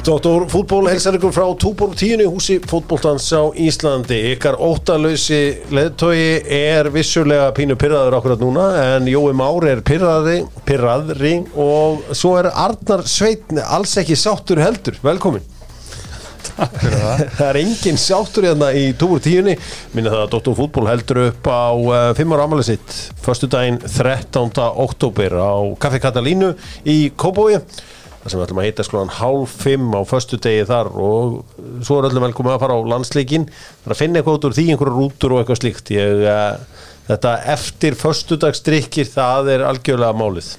Dóttor fútból helsar ykkur frá Túborg 10 húsi fútbóltans á Íslandi. Ykkar óttalösi leðtogi er vissulega pínu pyrraður akkurat núna en Jói Már er pyrraði pyrraðri og svo er Arnar Sveitn alls ekki sáttur heldur. Velkomin það. Er engin sáttur hérna í Túborg 10 minna það að Dóttor fútból heldur upp á uh, 5 ára amalið sitt. Förstu daginn 13. oktober á Kaffi Katalínu í Kóbói það sem við ætlum að heita skloðan hálf fimm á förstu degi þar og svo er öllum velkomið að fara á landsleikin það er að finna eitthvað út úr því, einhverju rútur og eitthvað slíkt. Ég, uh, þetta eftir förstudagsdrykkir, það er algjörlega málið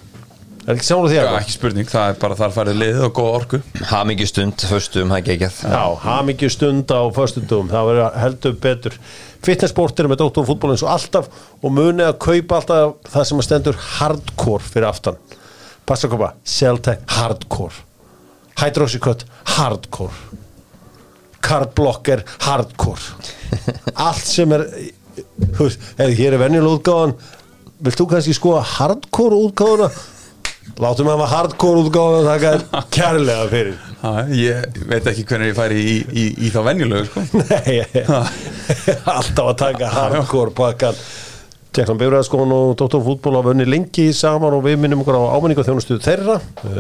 er ekki sálega því Já, að ekki spurning, það er bara þar farið liðið og góð orku. Hamingistund, föstum, það er geggjað. Já, hamingju stund á föstudum, það verður heldur betur. Fitnessportir með Dóttor fútból eins og alltaf og munið að kaupa alltaf það sem að stendur hardcore fyrir aftan. Passa að koma, Celtec hardcore. Hydroxycut hardcore. Cardblocker hardcore. Allt sem er hey, hér er venjulega útgáðan vilt þú kannski skoða hardcore útgáðuna látum að hafa hardcore útgáðuna það er kærlega fyrir. Já, Ég veit ekki hvernig ég færi í, í, í þá venjulegu sko. Nei, alltaf að taka hardcore pakkan. Tjekklan Bifræðaskólan og Dóttor fútból hafa unni lengi saman og við minnum okkur á ámenningu þjónustuð þeirra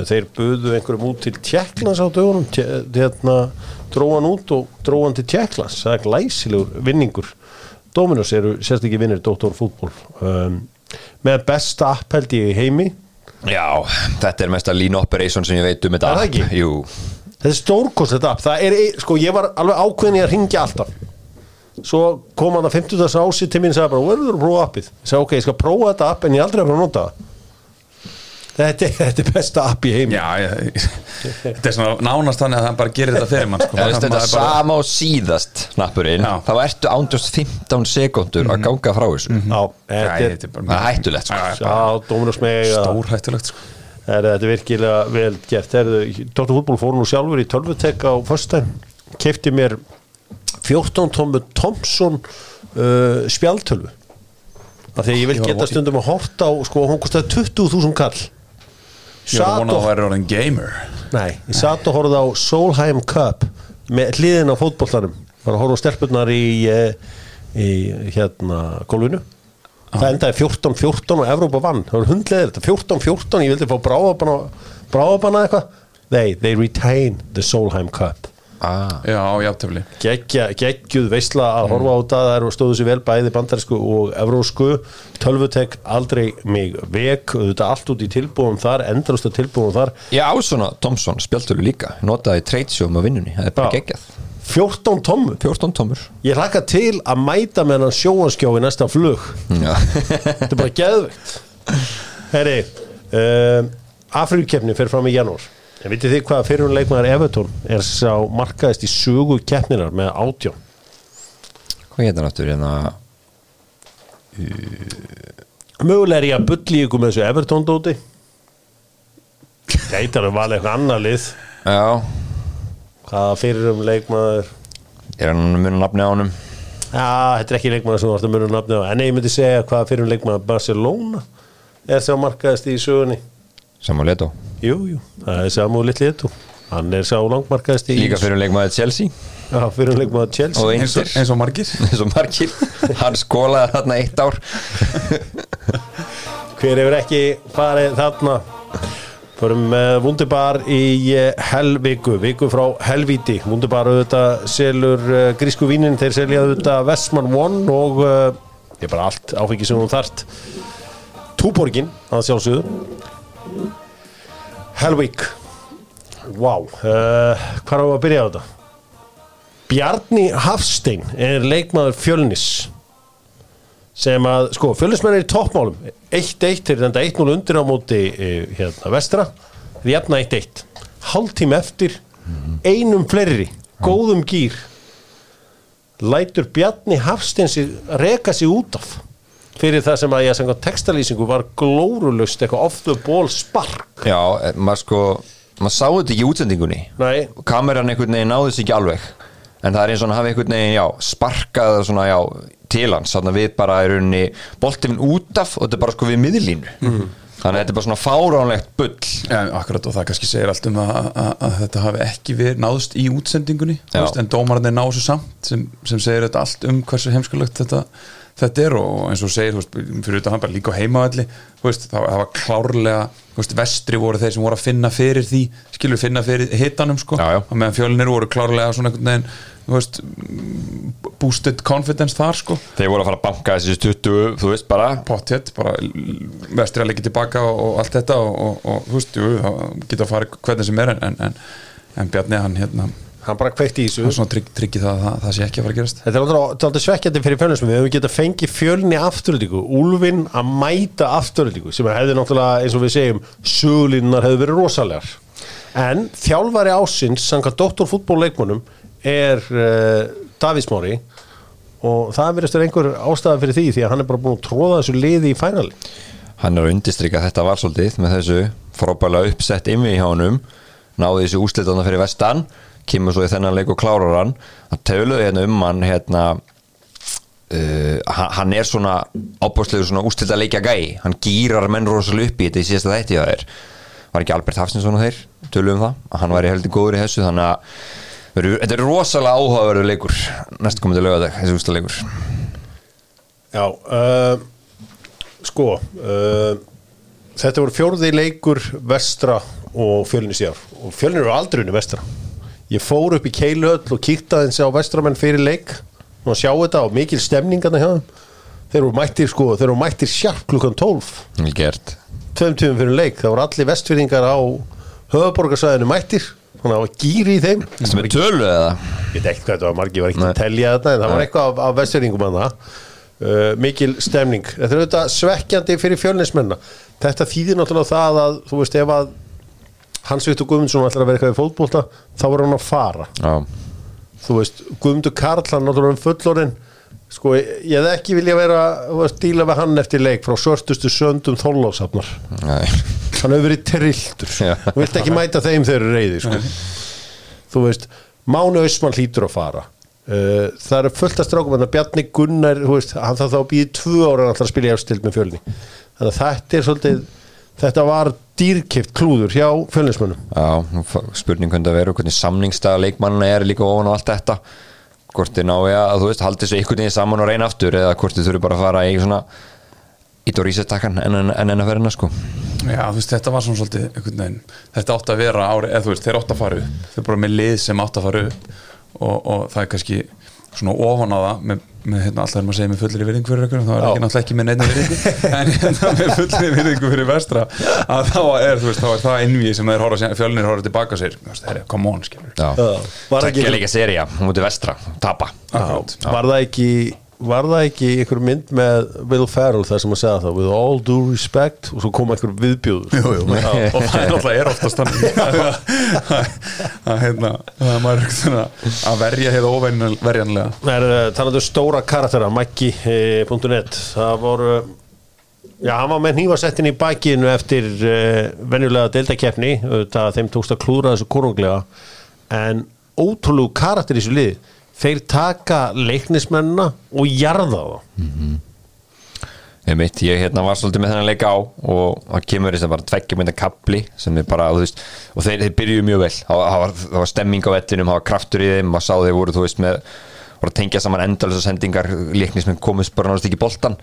þeir buðu einhverjum út til Tjekklands á dögunum. Hérna dróðan út og dróðan til Tjekklands það er glæsilegur vinningur. Dominos eru sérst ekki vinnir Dóttor fútból um, með besta app held ég í heimi Já, þetta er mesta lean operation sem ég veit um þetta app. Jú, Þetta er stórkost þetta app. Það er, sko ég var alveg ákveðin í að ringja alltaf. Svo kom hann að 50. ási til mín og sagði bara, verður að prófa appið? Ég sagði ok, ég skal prófa þetta app en ég aldrei að fara að nota það þetta, er- þetta er besta app í ég, þetta er svona nánast þannig að hann bara gerir þetta fyrir mann sko. er þetta Maður bara- sama og síðast nappurinn, þá ertu ándjóst 15 sekundur að ganga frá þessu. Já, Já, þetta er þetta er bara Það er hættulegt, sko. Bara meg Stórhættulegt sko. Þetta er virkilega vel gert. Dóttur fútból fór nú sjálfur í tölvutek á föstudaginn, kefti mér 14 tómu Thompson uh, spjaltölvu af því að ég vil geta stundum að horta á sko, hún kostaði 20.000 kall Ég var að vona að það væri orðin gamer. Nei, ég satt og horfði á Solheim Cup með hliðin á fótbollanum var að horfa á stelpunnar í, eh, í hérna gólfinu. Það endaði 14-14 og Evrópa vann. Það var hundleðir þetta 14-14 ég vildi fá bráðabanna eitthvað. They, they retain the Solheim Cup ah. Já, játtöfli Geggja, geggjuð veisla að horfa á þetta það eru stóðu sér vel bæði bandarísku og evrósku tölvutek aldrei mig vek þetta allt út í tilbúum þar endurust að tilbúum þar. Ég á svona Thompson spjaltölu líka Notaði tradeshow með vinnunni, það er bara Já. geggjað. 14 tommu 14 tómur ég hlakka til að mæta með hann sjóanskjó í næsta flug. Já, þetta er bara geðveikt. Herri um, Afríkkeppni fer fram í janúar en vitið þið hvað fyrir leikmaður Evertón er sá markaðist í sögu keppninar með átjón hvað getur náttúr hérna? Mögulega er ég að bulli ykkur með þessu Evertón dóti. Gætar að vala eitthvað annar lið. Já, hvaða fyrir um leikmaður er hann að muna nafni á honum? Já, þetta er ekki leikmaður sem að muna nafni á. En ég myndi segja hvaða fyrir um leikmaður Barcelona er sá markaðist í sögunni Samuel Eto jú, jú, það er Samu Littli Eto hann er sá langmarkaðist í Líka fyrir leikmaður Chelsea. Já, fyrir leikmaður Chelsea. Og eins, og- Inter eins og margir. eins og margir. Hann skólaði þarna eitt ár. Hver hefur ekki farið þarna? Förum með Wunderbar í eh, helviku, viku frá helvíti. Wunderbar auðvitað selur uh, grísku vínin, þeir selja auðvitað Vestman One og uh, ég er bara allt áfengi sem hún þart Túborgin, að sjálfsögðu Helvík Vá, wow. uh, hvað á að byrja á þetta? Bjarni Hafstein er leikmaður fjölnis sem að, sko, fjölusmenn er í toppmálum 1-1 til þetta 1-0 undir á móti e, hérna vestra við jafna 1-1 hálftíma eftir einum fleiri, góðum gýr lætur Bjarni Hafsteins reka sig út af fyrir það sem að ég að textalýsingu var glórulust eitthvað off the ball spark. Já, maður sko maður sá þetta ekki í útsendingunni. Nei. kameran einhvern veginn náði þessi ekki alveg. En það er eins og hann hafi einhvern veginn, já, sparkað svona, já, til hans, þannig að við bara er unni boltinn út af og þetta er bara sko við miðlínu. Mhm. þannig að þetta er bara svona fáránlegt bull. Ja, akkurat og það kannski segir allt um að, að, að þetta hafi ekki verið náðst í útsendingunni. Veist, en dómararnir ná þessu samt sem, sem segir þetta allt um hversu heimskulegt þetta, þetta er og eins og segir veist, fyrir utan hann bara líka þú veist, það, var klárlega veist, vestri voru þeir sem voru að finna fyrir því skilur finna fyrir hitanum sko. Já, já. og meðan fjölinir voru klárlega svona einhvern veginn boosted confidence þar sko. Þeir voru að fara að banka þessi 20 þú veist bara, pottet, bara vestri að leggja tilbaka og, og allt þetta og, og, og þú veist, jú, það geta að fara hvernig sem er en, en, en Bjarni hann hérna hann bara kveikti í þessu. Svona trygg, tryggi það að það, það sé ekki að fara að gerast. Þetta er alltaf svekkjandi fyrir fjölnismenn við hefum getað fengið fjölni afturöldingu Úlfinn að mæta afturöldingu sem hefði náttúrulega eins og við segjum sögulínunar hefði verið rosalegar. En þjálfari ásins samkvæmt doktorfútbólleikmunum er uh, Davísmári og það verðist vera einhver ástæða fyrir því því að hann er bara búin að tróða þessu liði í fænali. Hann er að undistrika að þetta var svolítið með þessu frábælega uppsett ymmi í hánum náði þessu úslitana fyrir vestan kemur svo í þennan leik og klárar hann. Að töluðu hérna um hann hérna uh, hann- er svona ábúrslegur svona úslita leikja gæi. Hann gýrar menn rosalega upp í þetta í síðasta þætti að þeir var ekki Albert Hafsinsson og þeir töluðu um það? Að hann væri heldur góður í þessu þannig að þetta er rosalega áhugaverður leikur. Næstkomandi lögadag þessi úslita leikur. Já uh, sko uh, þetta voru fjórði leikur vestra og fjölnis í ár og fjölnir eru aldrei unni vestra ég fór upp í Keilöll og kíkta þess á vestramenn fyrir leik. Og sjá þetta og mikil stemningarna hjá þeim. Þeir eru mættir sko, þeir eru mættir sjarp klukkan 12 vel gert. Tveim tímum fyrir leik, það voru allir vestfyrringar á höfuborgarsæðinu mættir. Þannig að það var gýri í þeim. Þetta með tölu eða? ég veit ekki hvað þetta var margi, var Nei. að telja þetta en það var eitthvað af, af vestfyrringum að það uh, mikil stemning. Þetta er auðvitað svekkjandi fyrir fjölnismenna þetta þýðir náttúrulega það að þú veist ef að Hans Viktor Guðmundsson ætlar að vera eitthvað í fótbolta þá er hann að fara. Já, þú veist, Guðmundur Karl hann náttúrulega um fullorinn sko, ég hefði ekki vilja vera veist, díla við hann eftir leik frá svörtustu söndum þóllásafnar nei. Hann hefur verið trilltur. Þú vilt ekki mæta þeim þegar þeir eru reyði sko. þú veist, Máni Ösmann hlýtur að fara. Uh, það eru fullt af strákum en Bjarni Gunnar, veist, hann þarf þá að býði tvö ára að spila í efstild með fjölni. Þannig að þetta er svolítið þetta var dýrkipt klúður hjá fjölnismönnum. Já, spurning hvernig það verður hvernig samningstaða leikmannina er líka ofan á allt þetta. Hvort þið náu að þú veist haldi þessu einhvern veginn saman og reyna aftur eða hvort þið þurfi bara að fara í svona ít og rísettakkan en en en en að ferina sko. Já, þú veist, þetta var svona svolítið einhvern veginn, þetta átt að vera ári, eða þú veist, þeir átt að fara upp. Þeir bara með lið sem átt að fara upp og, og það er kannski svona ofan á það með, með hérna, alltaf er maður að segja með fullri virðingu fyrir ykkur, það er ekki náttúrulega ekki með neinni virðingu. En hérna, með fullri virðingu fyrir vestra að þá er, veist, þá er það innvíð sem þeir horfa, fjölnir horfa tilbaka sér come on, skilur Já, var ekki, ekki vestra, tapa. Akkurat. var það ekki var það ekki einhver mynd með Will Ferrell þar sem að segja það with all due respect og svo kom einhver viðbjóður. Jú, jú, já, og það er náttúrulega er oftast þannig. Að, að, hérna, að maður er svona að verja hefða óverjanlega Það er uh, talandi um stóra karaktera Maggi.net það voru já, hann var með hnífasettin í bakinu eftir uh, venjulega deildakeppni það þeim tókst að klúra þessu korunglega en ótrúlegu karakter í þessu liði þeir taka leiknismennina og jarða það Ég mitt, ég hérna var svolítið með þennan leik á og það kemur þess að bara tveggja mynda kapli sem er bara, þú veist, og þeir, þeir byrjuðu mjög vel, það var, það var, stemming á vettinum, það var kraftur í þeim, maður sá þeir voru, þú veist, með voru að tengja saman endalisa sendingar líknismenn komist bara náttúrulega ekki í boltan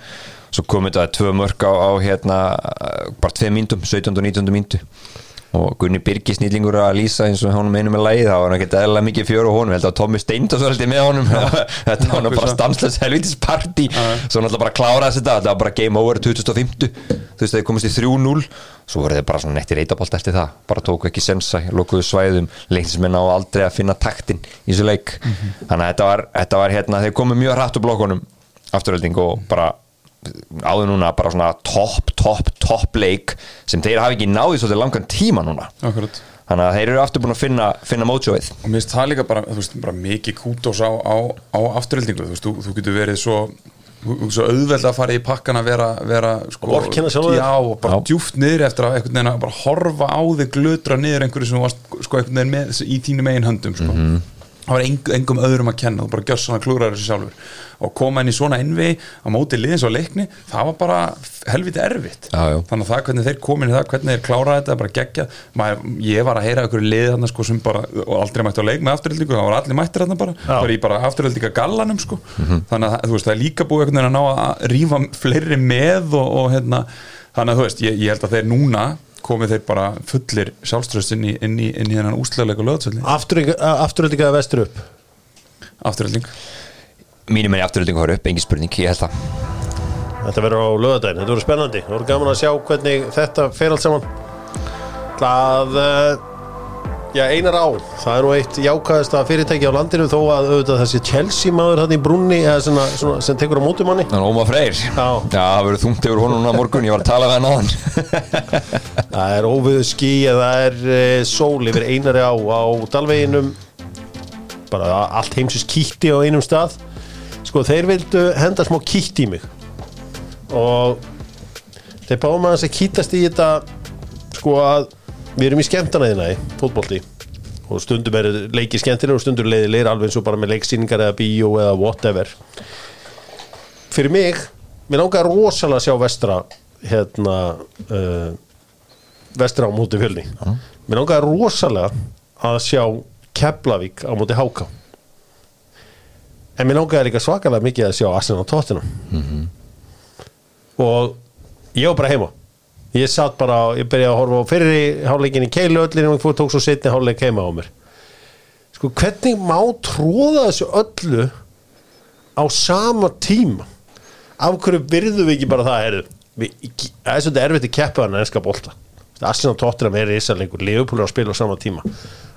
svo komið þetta tvö mörg á, á hérna, bara tvei myndum, 17. og 19. myndu og Gunni Birgis nýlingur að lýsa eins og honum einu með lagið, það var ekki eðla mikið fjör og honum, held að Tommy Steindós var alltaf með honum. Þetta var bara stanslös helvitis party, svo náttúrulega bara kláraði þetta, þetta var bara game over 2050 þú veist, þeir komist í 3-0 svo voru þeir bara svona nettir reytabolt eftir það. Bara tóku ekki sensa, lokuðu svæðum. Leiknismenn á aldrei að finna taktin í þessu leik, þannig að þetta var, þetta var hérna, þeir komu mjög hratt úr blokkunum. Afturölding og bara áður núna bara svona topp, topp, topp leik sem þeir hafi ekki náði svolítið langan tíma núna. Akkurat. Þannig að þeir eru aftur búin að finna, finna mótsjóið. Og mér finnst það líka bara, þú veist, bara mikið kútos á, á, á afturhildingu. Þú veist, þú, þú getur verið svo svo auðveld að fara í pakkan að vera, vera sko, já, og bara Já. djúft niður eftir að einhvern veginn að bara horfa á þig glutra niður einhverju sem varst sko með í þínum eigin höndum sko. Það var eng, engum öðrum að kenna þú bara gjör svona klúrar þessu sjálfur. Og koma inn í svona innvi á móti liðins og leikni það var bara helviti erfitt. Já, já. þannig að það hvernig þeir komin í það hvernig þeir kláraði þetta bara gegja Maður, ég var að heyra ykkur liðið þarna sko sem bara og aldrei mætti á leik með afturöldingu það var allir mættir þarna bara. Já. bara í bara afturöldinga gallanum sko þannig að þú veist það er líka búið einhvern veginn að ná að rífa fleiri með og, og hérna. Þannig að þú veist ég, ég held að þeir núna komið þeir bara fullir sjálfströst inn í, inn í, inn í hennan úsleguleika löðsöldi Afturöldingaði vestur upp? Afturölding Mínum enn í afturöldingu hóru upp, engin spurning, ég held það. Þetta verður á lögadaginn, þetta verður spennandi. Það verður gaman að sjá hvernig þetta fer allt saman. Það uh, Já, einar á. Það er nú eitt jákvæðasta fyrirtæki á landinu þó að auðvitað þessi Chelsea maður hann í brunni eða svona, svona, sem tekur á móti manni. Þannig að Óma Freyr. Já. það verður þungt yfir honum núna á morgun, ég var að tala við hann á hann Það er óviðu skí eða það er uh, sól yfir einari á á Dalveginum. Bara allt heimsins kýtti á einum stað. Sko þeir vildu henda smá kýtt í mig. Og þeir báðum að þess að kýtast í þetta sko að við erum í skemmtanaðina í fótbolti og stundum er leikið skemmtilega og stundum leiðilegir alveg eins og bara með leiksýningar eða bíó eða whatever. Fyrir mig mér langar rosalega að sjá vestra hérna uh, vestra á móti fjölni. Mér langar rosalega að sjá Keflavík á móti Háká en mér langar líka svakalega mikið að sjá Arsenal og Tottenham. Og ég var bara heima ég satt bara, ég byrjaði að horfa á fyrri hálfleikin í keilu öllin og tók svo setni hálfleik heima á mér. Sko hvernig má tróða þessu öllu á sama tíma? Af hverju virðum við ekki bara það heyrðu, við, það er svolítið erfitt að keppa hann ennska bolta. Arsenal Tottenham er risalengur Leopold er að spila á sama tíma.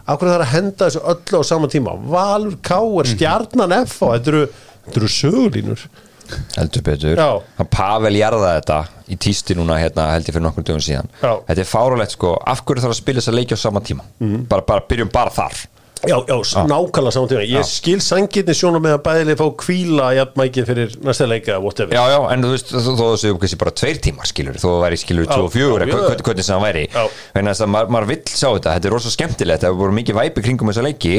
Af hverju það er að henda þessu öllu á sama tíma? Valur K er stjarnan F og þetta eru, þetta eru sögulínur heldur betur Já. hann Pavel jarðaði þetta í tísti núna hérna held ég fyrir nokkur dögum síðan Já. þetta er fárulegt sko, af hverju þarf að spila þess að leikja á sama tíma bara, bara byrjum bara þar Já, já, nákvæmlega saman tíma Ég skil sangirni sjóna með að bæðilega fá kvíla jafnmækið fyrir næsta leika whatever já já, en þú veist, þó þessu kannski bara tveir tímar skilur, þó væri skilur Já, 2 og 4 já, eða já. hvernig hvernig sem það væri Já. þess að maður, vill sjá þetta, þetta er rosa skemmtilegt það voru mikið væpi kringum þessa leiki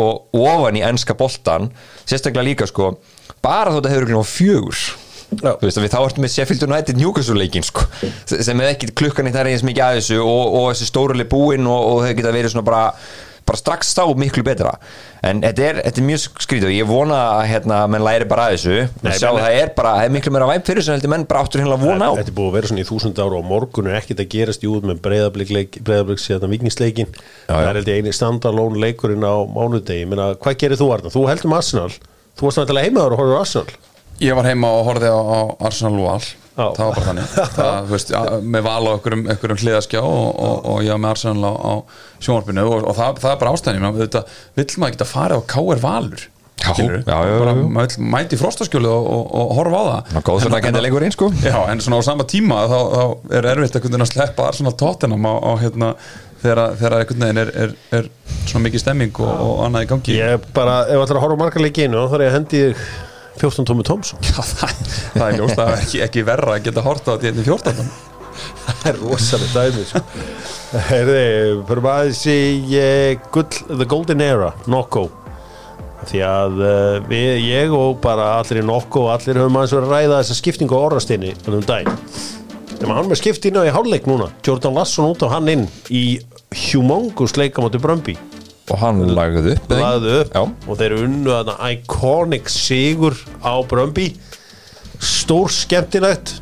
og ofan í enska boltan sérstaklega líka sko bara þó þetta hefur ekki fjögur. Já. þú veist að við þá ertum með Sheffield United Newcastle leikin sko, sem er ekki klukkan eitt er eins mikið að þessu og, og þessi stóruleg búinn og, og þau geta verið svona bara bara strax þá miklu betra. En þetta er, þetta er mjög skrítið og ég vona að hérna, menn læri bara að þessu. Nei, sjá menn- að það er bara, það er miklu meira væp fyrir sem heldur menn bara áttur hérna að vona á. Þetta er búið að vera svona í þúsund ára og morgun er ekkert að gerast. Í út með breyðabliks hérna vikingsleikin þú varst náttúrulega heimaður og horfður á Arsenal? Ég var heima og horfði á, á Arsenal og Val. Já. það var bara þannig. Það, veist, ja, með val á einhverjum, hliðaskjá og, og, og ég var með Arsenal á, á sjónvarpinu og, og það, það er bara ástæðin vill maður geta farið á K.R. Valur? Já, já, já, bara maður mæti í frostaskjölu og, og, og horfa á það. Er góð kenda lengur einn sko. Já, en svona á sama tíma þá, þá er erfitt að sleppa Arsenal Tottenham á, á hérna þegar, einhvern veginn er, er, er svona mikið stemming og, og annað í gangi. Ég bara, ef ætlar að horfa á marga leikinu þá þarf ég að hendi þig 14 tómi Tómsson Já, það, það er ljóst að ekki, ekki verra að geta horta á þetta í 14 Það er rosalega dæmi sko. Herði, fyrir aðeins í uh, gull, The Golden Era Nokko. Því að uh, við, ég og bara allir í Nokko og allir höfum aðeins verið að ræða þessa skiptingu á orðastinni um daginn Þegar hann með skiptinu í hálfleik núna. Jordan Lasson út á hann inn í humongous leikamátti Brömbi Og hann lagði upp laðið upp. Og þeir unnu þarna iconic sigur á Brömbi stór skemmtilegt.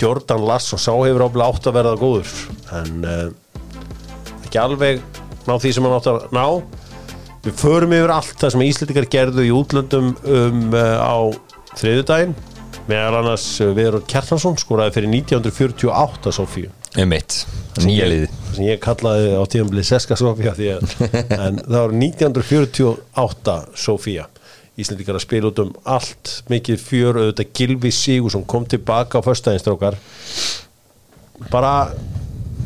Jordan Larsson sá hefur ábla átt að verða góður. En uh, ekki alveg ná því sem hann átt að ná. Við förum yfir allt það sem Íslendingar gerðu í útlöndum um, uh, á þriðudaginn meðal annars uh, Viður Kjartansson skoraði fyrir 1948 Sofíu mitt, nýja liði sem ég kallaði á tíðanblið Seska að en það var 1948 Sofía Íslandikar að spila út um allt mikið fjör auðvitað Gilvi Sigur sem kom tilbaka á föstæðinstrákar bara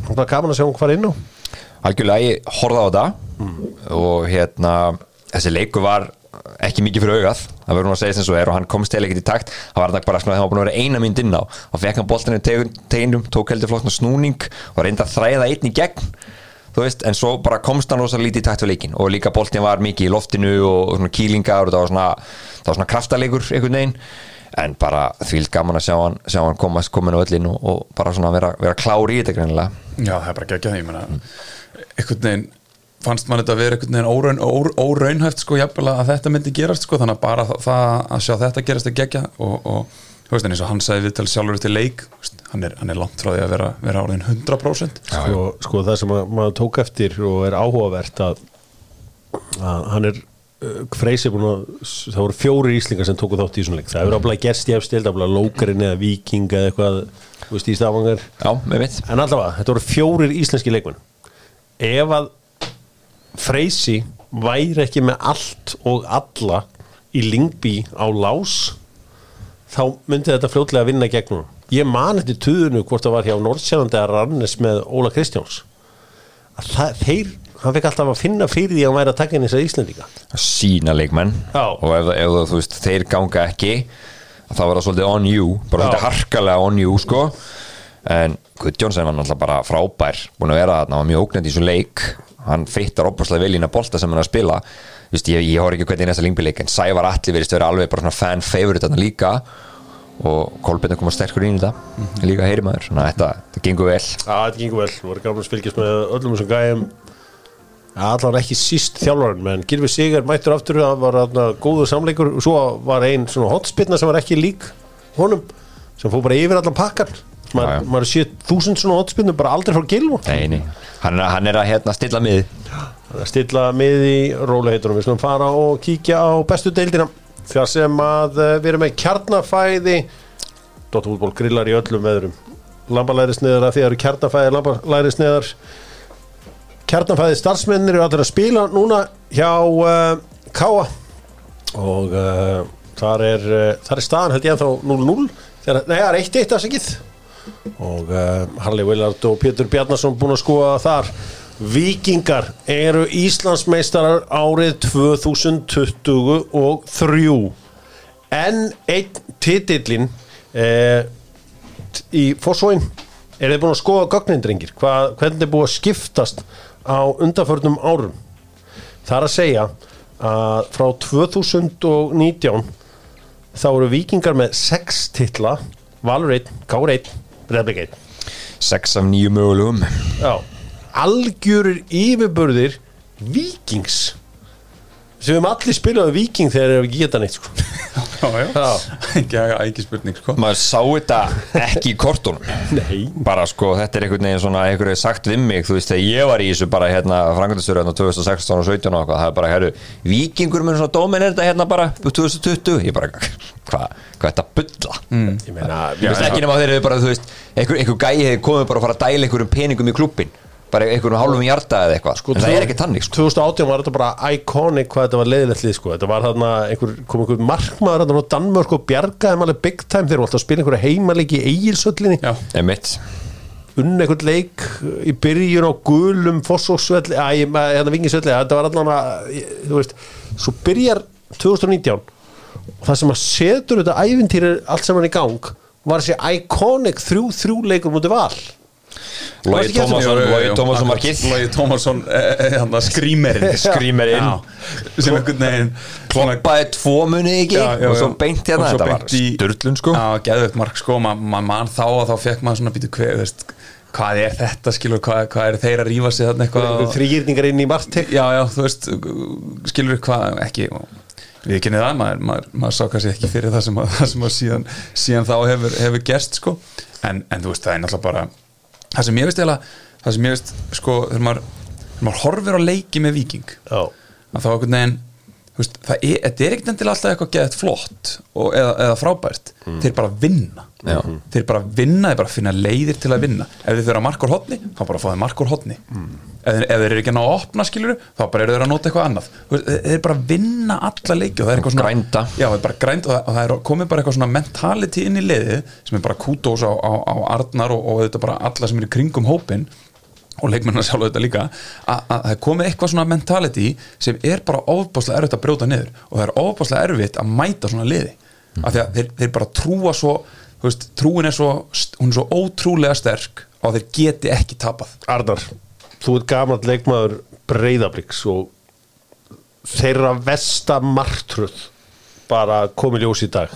það var gaman að sjá hún hvað inn á. Algjörlega, ég horfði á þetta og hérna þessi leiku var ekki mikið fyrir augað það verður nú að segja sem svo er og hann komst til ekkert í takt það var þetta bara svona þegar hann var búin að vera eina mynd inn á. Og fekk hann boltinu teginum, tók heldur flott snúning og reynda að þræða einn í gegn þú veist, en svo bara komst hann rosa lítið í takt við leikin og líka boltin var mikið í loftinu og, svona kýlingar og það var svona, það var svona kraftalegur einhvern veginn. En bara þvíld gaman að sjá hann, sjá hann komast komin á öllin og, bara svona vera, vera klári í þetta það er því, einhvern veginn fannst mann þetta að vera einhvern veginn óraun, ó, óraunhæft sko, jafnvel að þetta myndi gerast sko, þannig að bara það, að sjá þetta gerast er geggjað og, og þú veist, en eins og hann sagði viðtal sjálfur til leik, hann er, hann er langt frá því að vera, vera orðin 100% sko, sko það sem að, maður tók eftir og er áhugavert að, að hann er uh, Freysi búin að það voru fjóri íslingar sem tóku þátt í svona leik. Það hefur áblæð gerst í efstild, áblæð Lókarinn eða Viking eða eitthvað, þú veist, í stafangar Já, með mitt en allavega, þetta voru fjórir íslenski leikmenn. Ef að Freysi væri ekki með allt og alla í Lingby á lás þá myndi þetta fljótlega vinna gegnum ég man eftir tuðinu hvort það var hjá Nordsjælandi að rannis með Óla Kristjáns. Að það, þeir hann fekk alltaf að finna fyrir því að hann væri að taka inn þessar Íslandíka sína leikmenn. Já. og ef, ef þú veist, þeir ganga ekki þá var það svolítið on you. Bara svolítið harkalega on you sko. En Guðjónsson var náttúrulega bara frábær búin að vera þarna, hann var mjög ógnandi í svo leik hann fittar opaslega vel að bolta sem hann að spila. Vist, ég, ég horf ekki hvernig í næsta lingbileik en Sævar Alli verist að vera alveg bara svona fan favorite þarna líka. Og Kolbeinn er komað sterkur inn í þetta líka heyri maður, þannig að þetta, þetta gengur vel. Já, þetta gengur vel, þú voru gaman að fylgjast með öllum þessum gæjum. Allar ekki síst þjálfarinn menn. Gilvi Sigur mættur aftur það var þarna góður samleikur. Og svo var ein svona hotspinna sem var ekki lík honum sem fór bara yfir allan pakkan. Maður maður sé þúsund svona hotspinnu bara aldrei frá Gilvo Nei, nei. Hann, hann er að hérna, stilla mið Það er að stilla mið í róleitunum við skulum fara og kíkja á bestu deildina. Þar sem að eh, við erum með kjarnafæði. Dóttu útból grillar í öllum veðrum. Lambalæri sniðar að því að eru kjarnafæði lambalæri sniðar kjarnafæði starfsmennir eru allir að spila núna hjá uh, Káa og uh, þar er uh, er staðan held ég ennþá 0-0 þegar, nei það er 1-1 afsakið og uh, Harley Willard og Pétur Bjarnason búin að skoða þar. Víkingar eru Íslandsmeistarar árið 2023 en einn titillin eh, í Fossvóin er þið búin að skoða gögnindringir Hva, hvernig er búið að skiptast á undanförnum árum? Það er að segja að frá 2019 þá eru Víkingar með 6 titla Valur 1, Káur 1 Reblik 1 Sex af nýju mögulegum. Já, algjörir yfirburðir Víkings sem við höfum allir spilaði Víking þegar þeir ekki geta neitt sko. Já, já, ekki, ekki spurning sko. Maður sá þetta ekki í kortunum. Nei. Bara sko, þetta er einhvern veginn svona einhver hefur sagt við mig, þú veist, þegar ég var í þessu bara hérna, frangandastöru hérna 2016 og 17 og eitthvað, það er bara, herru, vikingur með svona dómin er þetta hérna bara 2020 ég bara, hvað, hvað er þetta bulla? Mm. Ég meina, ég veist ekki nema þeir eru bara, þú veist einhver, einhver gæi hefur komið bara að fara að dæla einhverjum peningum í klubbin, bara einhverjum hálfum hjarta eða eitthvað, Sko, en það er ekki tannig sko. 2018 var þetta bara iconic hvað þetta var leiðilegt lið sko. þetta var þarna einhver, kom einhver markmaður þarna frá Danmörk og bjargaði maður big time þeir voru alltaf að spila einhverja heimalegi í eigilsöllinni Já, Einmitt. unn einhvern leik í byrjun á gulum ég með hérna vingisvelli þetta var allan að, ég- þú veist svo byrjar 2019 og það sem að setur þetta ævintýri allt saman í gang var þessi iconic 3-3 leikur mútið val Eftir- Tómasson, jú. Tómasson markið. Logi Tómasson, eh, eh, skrýmerinn Skrýmerinn. Sem einhvern veginn svona- kloppaði tvo munið ekki? Já, já, og svo beint hérna, þetta var störlun sko. Já, geðveikt mark sko, maður ma man þá og þá fekk maður svona býtu hver, veist, hvað er þetta skilur, hvað, hvað er þeir að rífa sig þarna eitthvað þrýgirningar inn í Martek Já, já, þú veist, skilur hvað ekki, við kynni það maður, maður, maður sá kannski ekki fyrir það sem, að, það sem að síðan, síðan þá hefur, hefur gerst sko, en, en þú veist, það er náttúrulega bara það sem ég veist eða það sem ég veist, sko, þegar maður þegar maður horfir á leiki með viking þá einhvern veginn veist, það er, er ekkert endilega alltaf eitthvað geðið flott og, eða, eða frábært. Þeir bara vinna. Já. þeir bara vinna, þeir bara finna leiðir til að vinna. Ef þeir þurfa markur hotni, þá bara fá þeir markur hotni ef, þeir- ef þeir eru ekki að ná að opna skiluru þá bara eru þeir að nota eitthvað annað. Veist, þeir bara vinna alla leiki og það er eitthvað svona Grænda. já, er grænd og það, og það er komið bara eitthvað svona mentality inn í liðið sem er bara kútós á, á, á Arnar og, og þetta bara alla sem eru kringum hópin og leikmennar sjálf þetta líka að að það komið eitthvað svona mentality sem er bara ofbáslega erfitt að brjóta niður og það er ofbáslega erfitt að mæta svona liði. Af því að þeir, þeir bara trúa svo veist, trúin er svo hún er svo ótrúlega sterk og þeir geti ekki tapað. Arnar þú ert gamall leikmaður breyðabliks og þeirra versta martröð bara komið ljós í dag.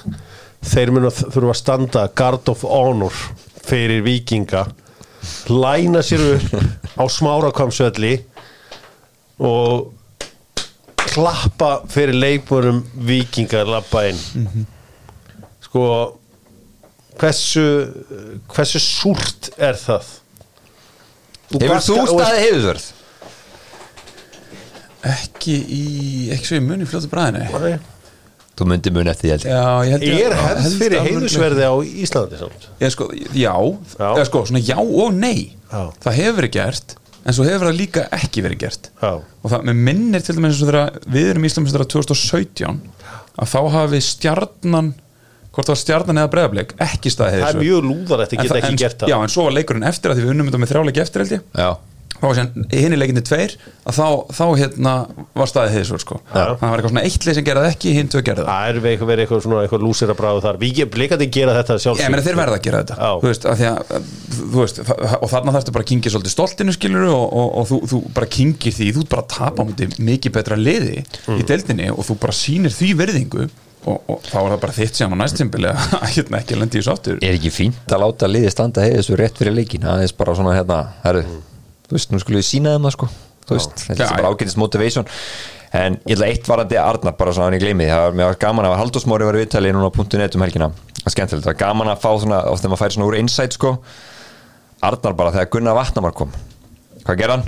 Þeir munu þurfa að standa guard of honor fyrir vikinga læna sér upp á smárakamsvelli og klappa fyrir leikmörum vikinga lappa inn sko hversu hversu súrt er það Hefur þú staðið heiðusverð? ekki í, ekki svo í munni fljótu bræðinu Nei. Þú myndir mun eftir því held ég. Já, ég held Er hefð fyrir heiðusverði á Íslandi samt? Já, sko, já, Já. Eða, sko, svona já og nei Já. það hefur verið gert en svo hefur það líka ekki verið gert Já. og það með minnir til dæmis eins og þegar við erum Íslandsmeistarar 2017 að þá hafi stjarnan hvort það var stjarnan eða breðablik ekki staðið Það er mjög lúðar þetta En geta ekki gert það Já, en svo var leikurinn eftir að því við unnum þetta með þrjáleiki eftir held ég Já, þá var sér hinn í leikinni tveir að þá, þá hérna var staðið heiðsvör sko. Já. það var eitthvað svona eitt leið sem gerði það ekki hinn tvö gerði það. Er verið eitthvað svona eitthvað lúsir að bráðu þar. Við blikandi gera þetta sjálf Ég meina þeir verða að gera þetta. Þú veist, af því að, þú veist, og þarna þarftu bara að kingja svolítið stoltinu skilur og, og, og þú, þú bara kingir því. Þú bara að tapa á múti mikið betra liði í deildinni og þú bara sýnir því verðingu og, og þá er það bara þitt sem á næsttimbili að hérna ekki lendi í sáttur er ekki fínt að láta liði standa heiðusverð rétt fyrir leikin Það er bara svona hérna, herru Þú veist, nú skulum við sína þeim það sko. Þú veist, þetta er bara ágætist motivation. En ég ætla eitt varandi Arnar bara svona hann ég gleymi. Það var var gaman að Halldórsmári var viðtalið núna á .net um helgina. Það er skemmtilegt, það var gaman að fá svona Oft þegar maður færi svona úr insight sko. Arnar bara þegar Gunnar Vatnamar kom. Hvað gerði hann?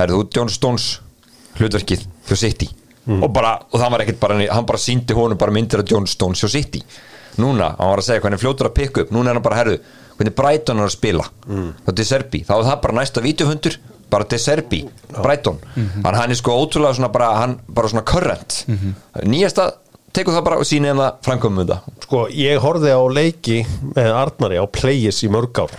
Herðu, þú John Stones hlutverkið hjá City. Og, bara, og það var ekkert bara, hann bara síndi honum bara myndir af John Stones hjá City. Núna, hann var að segja hvernig fljótur að pikka upp. Núna er hann bara, herðu, hvernig Brighton er að spila. Mm. þá De Serbi, þá er það bara næsta vídeohundur, bara De Serbi Brighton, þannig að hann er sko ótrúlega svona bara, hann bara svona current. Nýjasta, tekur það bara og síni hann það framkomum þetta. Sko, ég horfði á leiki með Arnari á Playis í mörg ár.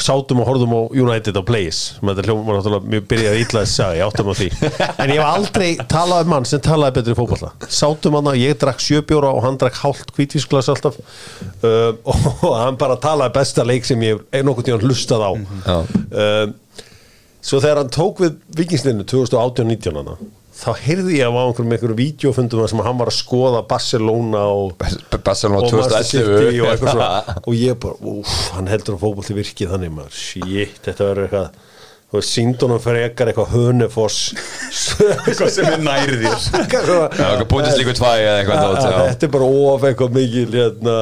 Sátum og horfðum á United á sem þetta hljóma var náttúrulega mjög byrjaði illa að segja, ég áttum á því. En ég hef aldrei talað um mann sem talaði betri fótballa sátum hann að ég drakk sjöbjóra og hann drakk hálft kvítvísklas alltaf. Uh, og hann bara talaði besta leik sem ég hef nokkuð tíðan hlustað á. Uh, svo þegar hann tók við vikingslinu 2018-19 hana þá heyrði ég á einhverjum einhverjum vídeofundum þar sem hann var að skoða Barcelona og Barcelona og Manchester City og eitthvað 2011 svona. Og ég bara, úf, hann heldur að fótbolti virkið þannig maður, shit, þetta verður eitthvað veist, síndunum frekar eitthvað hönefoss eitthvað sem er nærið þér. Eitthvað svona Já, eitthvað búindislíku tvæ eða eitthvað að, dót, að já. þetta er bara of eitthvað mikil hérna,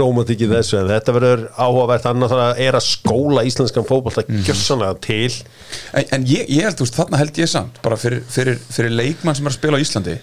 rómatík í þessu en þetta verður áhugavert. Annað þannig að er að skóla íslenskan fótbolta Mhm. gjössanlega til. En, en ég, ég held, þú veist, þarna held ég samt bara fyrir, fyrir, fyrir leikmann sem er að spila á Íslandi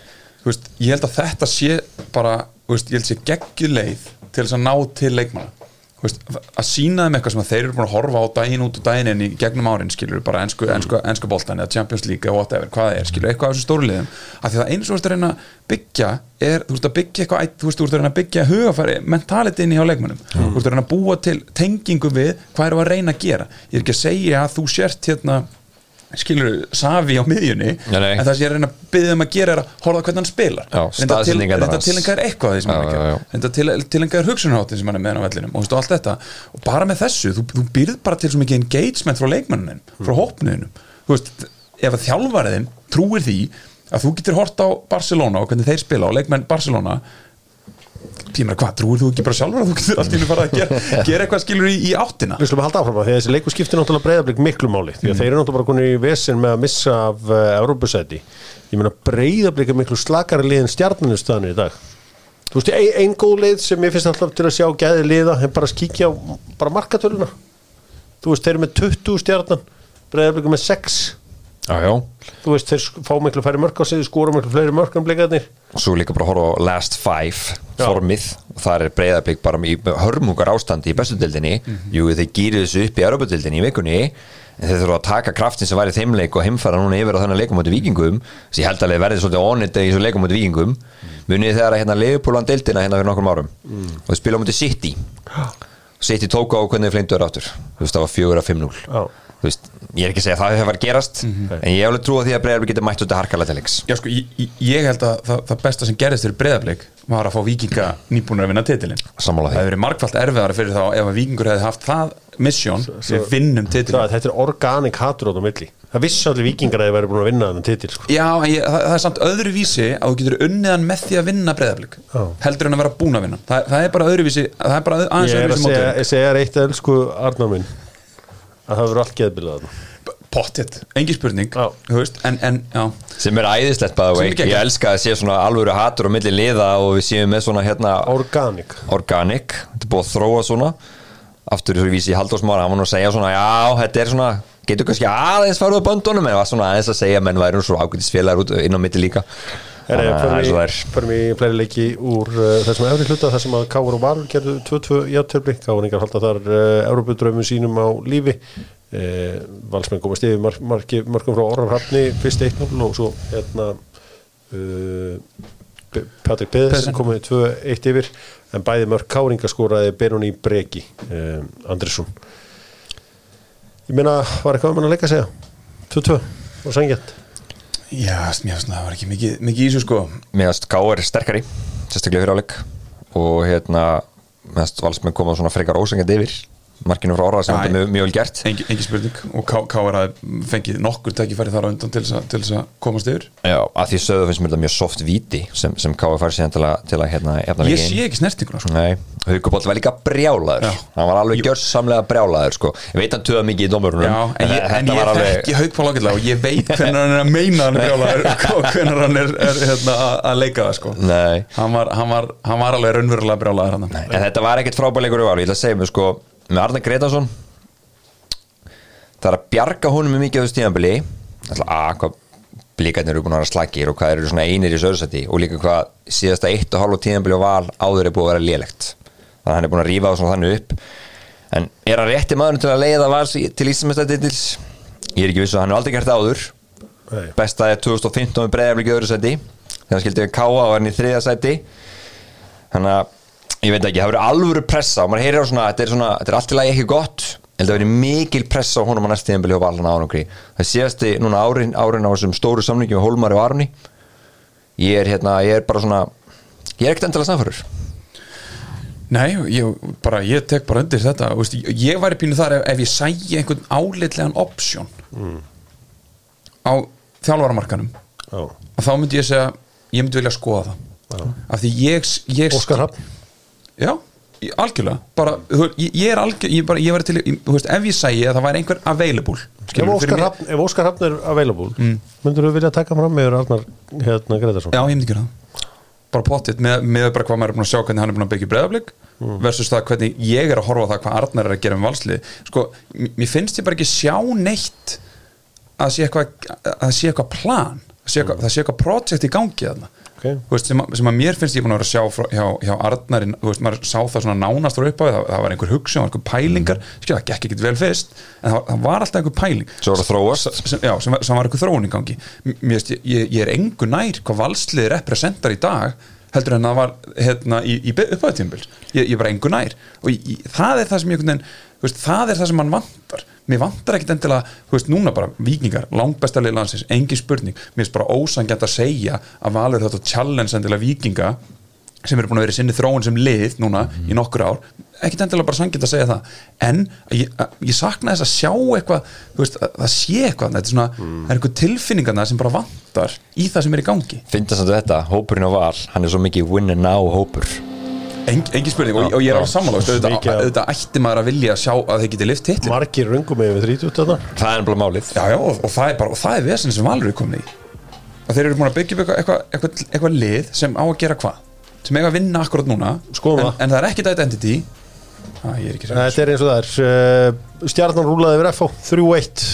þú veist, ég held að þetta sé bara, þú veist, ég held sé geggjuleið til þess að ná til leikmanna veist, að sína þeim eitthvað sem þeir eru búin að horfa á daginn út og daginn inn í gegnum árin skilur bara ennsku, ennsku, ennsku boltan eða Champions League eða whatever, hvað það er, skilur, eitthvað af þessu stóruliðum að því það eins og þú veist að reyna að byggja er, þú veist að byggja eitthvað, þú veist, þú veist að reyna að byggja hugafæri, mentalitin í á leikmannum þú veist að reyna að búa til tengingu við hvað eru að reyna að gera, ég er ekki að segja að þú sért hérna skilur safi á miðjunni Nei, nei. en það sem ég er að reyna að byggja um að gera er að horfa hvernig hann spilar þetta hans. tilengar eitthvað af því sem hann er þetta til, tilengar hugsunarháttin sem hann er með hann á vellinum og, þú veist, og allt þetta og bara með þessu, þú, þú byrð bara til svo mikið engagement frá leikmannin, frá Mm. hópniðinum þú veist, ef að þjálfariðin trúir því að þú getur hort á Barcelona og hvernig þeir spila og leikmenn Barcelona tímar hvað, trúir þú ekki bara sjálfur að þú getur allt í einu fara að gera, gera eitthvað skilur í, í áttina? Við slum að halda áfram að því að þessi leikur skiptir náttúrulega breyðablík miklu máli því að þeir eru náttúrulega bara konið í vesen með að missa af uh, Európusæti ég meina breyðablík er miklu slakari lið en stjarninu staðinu í dag. Þú veist, ein, ein góð leið sem ég finnst alltaf til að sjá gæði liða en bara að kíkja á bara markatöluna. Þú veist, þeir eru með 20 stjarnan breyðablík er með 6 Já, já. Þú veist, þeir fá miklu færri mörk á sig skóra miklu fleiri mörk en blikarnir og svo líka bara að horfa á last five Já. formið. Og það er breyðarblik bara í hörmungar ástandi í bestu dildinni jú þeir gýrið þessu upp í Europadildinni í vikunni. En þeir þurfa að taka kraftin sem var í þeim leik og heimfæra núna yfir á þennan leikum átti vikingum þess ég held að verði svolítið ónit í þessu leikum átti vikingum munið þegar að hérna Leifupúlan dildina hérna fyrir nokkrum árum? Og þeir spila á mútið City. City tók á hvernig þeir flindu þér áttur þú veist það var fjögur af 5-0 Já. Þú veist, ég er ekki að segja að það hefur farið að gerast en ég hef alveg trú á því að breyðarblik getur mætt út að harkala til leiks Já sko, ég, ég- held að það, það besta sem gerðist fyrir breyðablik var að fá vikinga nýbúnir að vinna titilinn. Sammála því. Það hefði verið margfald erfiðara fyrir þá ef að vikingur hefði haft það mission við vinnum Það, titilinn þetta er organic hatur á það milli. Það vissi allir vikingar að þið væri búin að vinna þannig titil sko. Já, ég, það, það er samt öðruvísi að þú getur unniðan með því að vinna breyðablík Já. heldur en að vera búin að vinna. Það, það er bara öðruvísi, það er bara aðeins ég er að öðruvísi segja, segja eitt elsku Arnar minn að það verður allt geðbilað þarna. Pottet, engin spurning en, en sem er æðislegt geggjað. ég elska að sé svona alvöru hatur á milli liða og við séum með svona hérna Organic. Organic, þetta er búið að þróa svona. Aftur í vísi í Halldórsmára hann var nú að segja svona, já, þetta er svona getur kannski aðeins farið á böndunum en var svona aðeins að segja, menn væri nú svo ágætisfélagar út inn á milli líka Er förum í fleiri leiki úr uh, þessum efri hluta þar sem að Káur og Valur gerðu 2-2 játtöfli Káuringar halda þar uh, Európudraumum sínum á lífi. Uh, Valsmenn komast yfir markum frá Orrar Hafni fyrst 1-0 og svo hérna uh, Patrik Pedersen. komið 2-1 yfir. En bæði mörg Káringa skoraði Benoni Breki uh, Andrisson ég meina, var eitthvað um hann að leika að segja? 2-2 og sangjætt já, mér finnst það var ekki mikið, mikið í þessu sko mér finnst K.R. sterkari sérstaklega fyrir áleik og hérna mér finnst valsmenn koma svona frekar ósengjandi yfir markinu frá orða sem þetta er mjög, vel gert engin, engin spurning og KR fengið nokkur tækifæri þar á undan til þess að, komast yfir Já, að því sögðu finnst mér þetta mjög soft víti sem, sem K.R. fær síðan til að, til að hérna, efna ég sé ekki snertinguna sko. Nei, Haukuboll var líka brjálaður Já. hann var alveg gjörsamlega brjálaður sko. ég veit hann töða mikið í dómurunum Já, en ég, en þetta ég alveg þekki haugpál ágætlega og ég veit hvernig hann er að meina hann brjálaður og hvernig hann er, er hérna, að- leika það sko. Hann, var, hann, var, hann var alveg raunverulega brjálaður val að með Arne Gretarsson það er að bjarga honum með mikið á þessu tíðanbili að hvað blíkarnir eru búin að vera slagir og hvað eru svona einir í sögursætti og líka hvað síðasta eitt og hálfa tíðanbili og val áður er búið að vera lélegt. Þannig að hann er búin að rífa það svona þannig upp. En er hann rétti maður til að leiða vals í- til Íslandmestaditils ég er ekki viss að hann er aldrei gert áður. Nei. besta er 2015 með breyðaflik í öðru sæti. Þegar hann skildi við Káa og hann í þriða sæti. Þannig að ég veit ekki, það verður alvöru pressa og maður heyrir á svona, þetta er svona, þetta er allt í lagi ekki gott en það verður mikil pressa á honum á næstu tíðanbili og valana ánumkri það séðasti núna árin, árin á þessum stóru samningi með Hólmari og Arni ég er hérna, ég er bara svona ég er ekkert endilega samfærur Nei, ég, bara, ég tek bara undir þetta Vist, ég, ég væri pínu þar ef, ef ég sæi einhvern álitlegan option á þjálfaramarkanum Já. og þá myndi ég segja ég myndi vilja skoða það. Af því ég, ég Óskar Hafn Já, algjörlega. Bara, þú ég, ég er algjör, ég, bara, ég væri til ég, þú veist, ef ég sæi að það væri einhver available Ef Óskar, Hafn, ef Óskar Hafn er available mm. myndur þú vilja taka fram með Arnar hérna Gretarsson Já, ég myndi gera það. Bara pottitt með, með bara hvað maður er búin að sjá hvernig hann er búin að byggja breyðablík versus það hvernig ég er að horfa á það hvað Arnar er að gera með valslið. Sko, m- mér finnst ég bara ekki sjá neitt að sé eitthvað að sé eitthvað plan að sé eitthvað, það sé eitthvað project í gangi þarna Ok. Þú veist, sem, að, sem að mér finnst ég búin að vera að sjá frá, hjá, hjá Arnarin, þú veist, maður sá það svona nánast frá upphafi, það, það var einhver hugsun, það var einhver pælingar. Skilja, það gekk ekkert vel fyrst en það, það var alltaf einhver pæling. Svo var þróast. sem, já, sem, sem var einhver þróun í gangi. M- mér veist, ég, ég, er engu nær hvað valslið representar í dag heldur en það var hérna, í, í upphæðtíðanbils ég, ég var engu nær. Og ég, það er það sem ég einhvern veginn, veist, það er það sem mann vantar. Mér vantar ekkit endilega, þú veist, núna bara vikingar, langbesta leið landsins, engin spurning. Mér finnst bara ósangjant að segja að valur þetta challenge endilega vikinga sem eru búin að vera í sinni þróun sem lið núna í nokkur ár, ekkit endilega bara sangjant að segja það, en ég, að- ég sakna þess að sjá eitthvað þú veist, að það sé eitthvað, þetta er svona það er eitthvað tilfinningarna sem bara vantar í það sem er í gangi, finnst það þetta, hópurinn á val hann er svo mikið win and now hópur Eng, engin spurning og, og ég er alveg sammála, veist, auðvitað, ætti maður að vilja sjá að þeir geti lift titli margir rungum yfir 30 þarna það er bara málið. Já, já, og, og það er bara, og það er vesen sem Valur er komin í. Og þeir eru búin að byggja upp eitthvað, eitthvað, eitthvað lið sem á að gera hvað? Sem eiga að vinna akkurat núna en, það. en það er ekkit identity. Ég er þetta er eins og það er. Uh, stjarnan rúlaði yfir FH 3-1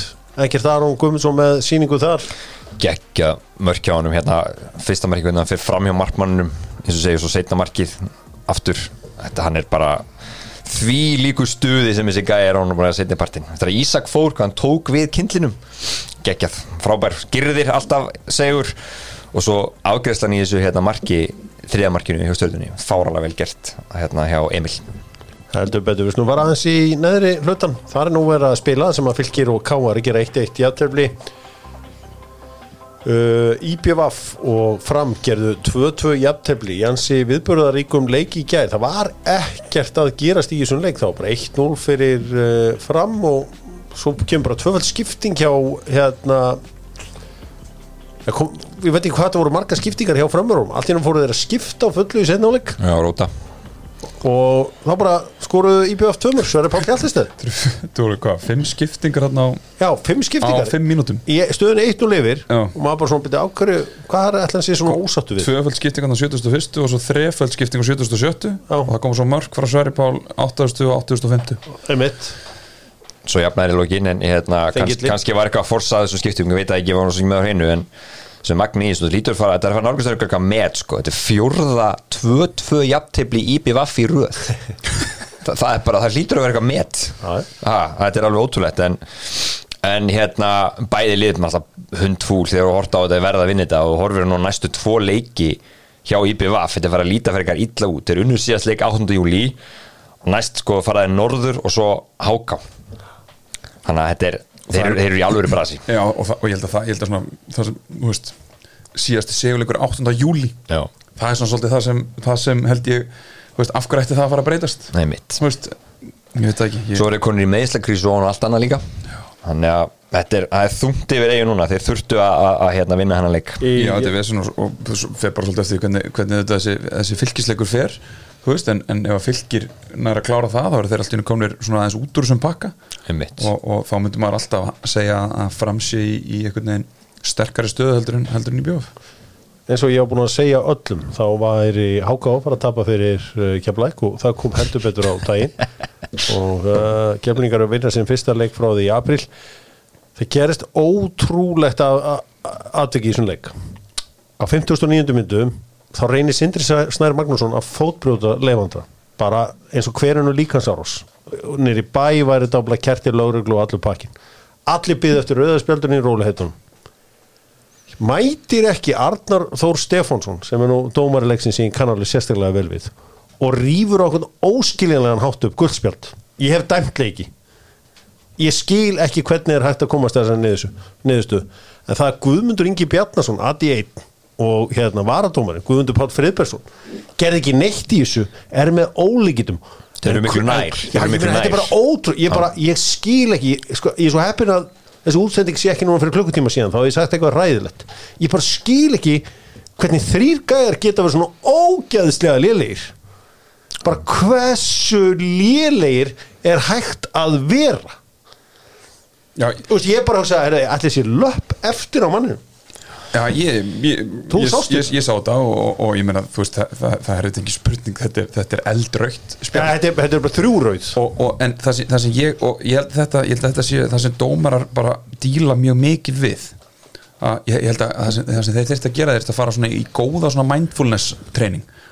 ekkert Aron Guðmundsson með síningu þar. Geggja mörk hjá honum hérna. Fyrsta markið hvernig hann fyrir fram hjá markmannunum eins og segir svo setna markið aftur, þetta hann er bara því líku stuði sem þessi gæði er á hann bara setni partin, þetta er Ísak Fór hann tók við kindlinum geggjað, frábær, girðir alltaf segur. Og svo afgreðslan í þessu hérna marki þriða markinu hjá stjórnunni, fáralega vel gert hérna hjá Emil. Heldur betur. Við snú var aðeins í neðri hlutan það er nú verið að spila sem að fylgir og káar gera 1-1 játtöfli uh, IPVF og Fram gerðu 2-2 játtöfli Jansi viðbörðaríkum leik í gær. Það var ekkert að gerast í þessum leik. Þá bara 1-0 fyrir uh, Fram og svo kemur bara tvöfald skipting hjá hérna kom, ég veit ekki hvað það voru marga skiptingar hjá framörum allt í hann fóru þeir að skipta á fullu í setnáleik Já, róta og þá bara skoruðu IBF tömur Sverri Pál Hjaltistæð Þú voru hvað, fimm skiptingar hérna á, já, fimm á skiptingar fimm mínútum í stöðunni eitt og lifir Já. og maður bara svona byrja ákverju hvað er ætlan sé svona ósattu við Tvöföld skiptingar á 71. og svo þreföld skipting á 77. Já. og það kom svo mörg frá Sverri Pál 80. og 8050 einmitt Svo jafnaði í lokin en hérna, Þeir kanns, gilli. kannski var eitthvað að forsa þessu skiptum ég veit að ekki var hann svo með á hreinu en sem Magni í þessu lítur fara, þetta er að fara nálgast að eitthvað með sko, þetta er fjórða 2-2 jafntefli í IBVF í röð. Þa, það er bara, það lítur að vera eitthvað með þetta er alveg ótrúlegt en, en hérna bæði liðum alltaf hundfúl þegar þú horta á þetta verða að vinna þetta og horfir nú næstu tvo leiki hjá IBVF, þetta er fara að líta fyrir eitthvað illa út, þeir eru unnur síðast leik 8. júli og næst sko faraði norður og svo háká. Þannig að þetta er, þeir, eru- þeir eru í alvöru brasi. Já, og, það, og ég held að það, ég held að svona það sem, þú veist, síðasti seguleikur 8. júli Já. það er svona svolítið það sem, það sem held ég þú veist, af hverju ætti það að fara að breytast? Nei mitt. Þú veist, ég veit það ekki ég, Svo eru konur í meðslakrísu og allt annað líka. Þannig að þetta er, það er þungt yfir eigin núna. Þeir þurftu að, að, að hérna, vinna hennar leik. Já, þetta er vesen og, og svo fer bara svolítið eftir hvernig, hvernig þetta, þessi, þessi fylgisleikur fer þú veist, en, en ef að fylgir nær að klára það, þá eru þeir alltaf komnir svona aðeins út úr þessum pakka Einmitt. og, og þá myndum maður alltaf segja að framsí í, í einhvern veginn sterkari stöðu heldur en, heldur en í bjóf eins og ég á búin að segja öllum þá væri Háka áfara að tapa fyrir uh, Keflæk og það kom heldur betur á daginn og uh, Keflingar að vinna sinn fyrsta leik frá því í april það gerist ótrúlegt aðviki í þessum leik á 59. myndum þá reynir Sindri Snær Magnússon að fótbrjóta lefandra bara eins og hverjanu líkansárós nýri bæ væri dábla kerti lögreglu og allur pakkin allir byggði eftir rauðarspjöldunni í róliheitunum mætir ekki Arnar Þór Stefánsson sem er nú dómarileiksin sem ég kann alveg sérstaklega vel við og rýfur okkur óskiljanlegan hátt upp guldspjald ég hef dæmt leiki. Ég skil ekki hvernig er hægt að komast þessar niðurstu en það er Guðmundur Ingi Bjarnason AD1 og hérna varadómarinn Guðmundur Páll Friðbergsson gerði ekki neitt í þessu er með ólíkitum Þeir eru miklu nær, Já, eru ég miklu er nær. bara ótrú ég, bara, ég skil ekki, sko, ég er svo heppin að þessi útsending sé ekki núna fyrir klukkutíma síðan þá hef ég sagt eitthvað ræðilegt ég bara skil ekki hvernig þrýr gæðar geta verið svona ógæðislega lélegir. Bara hversu lélegir er hægt að vera? Já, Þú veist, ég bara hugsa, allir sér löpp eftir á manninu Já, ég, ég, ég, ég, sá þetta og, og, og ég meina, þú veist, það, það, það er þetta ekki spurning, þetta er, þetta er eldraukt ja, spjall þetta, er, þetta er bara og, en það sem, það sem ég, og ég held þetta, ég held þetta sé það sem dómarar bara díla mjög mikið við. Að ég, ég held að það sem, það sem þeir þurft að gera þeir að fara svona í góða svona mindfulness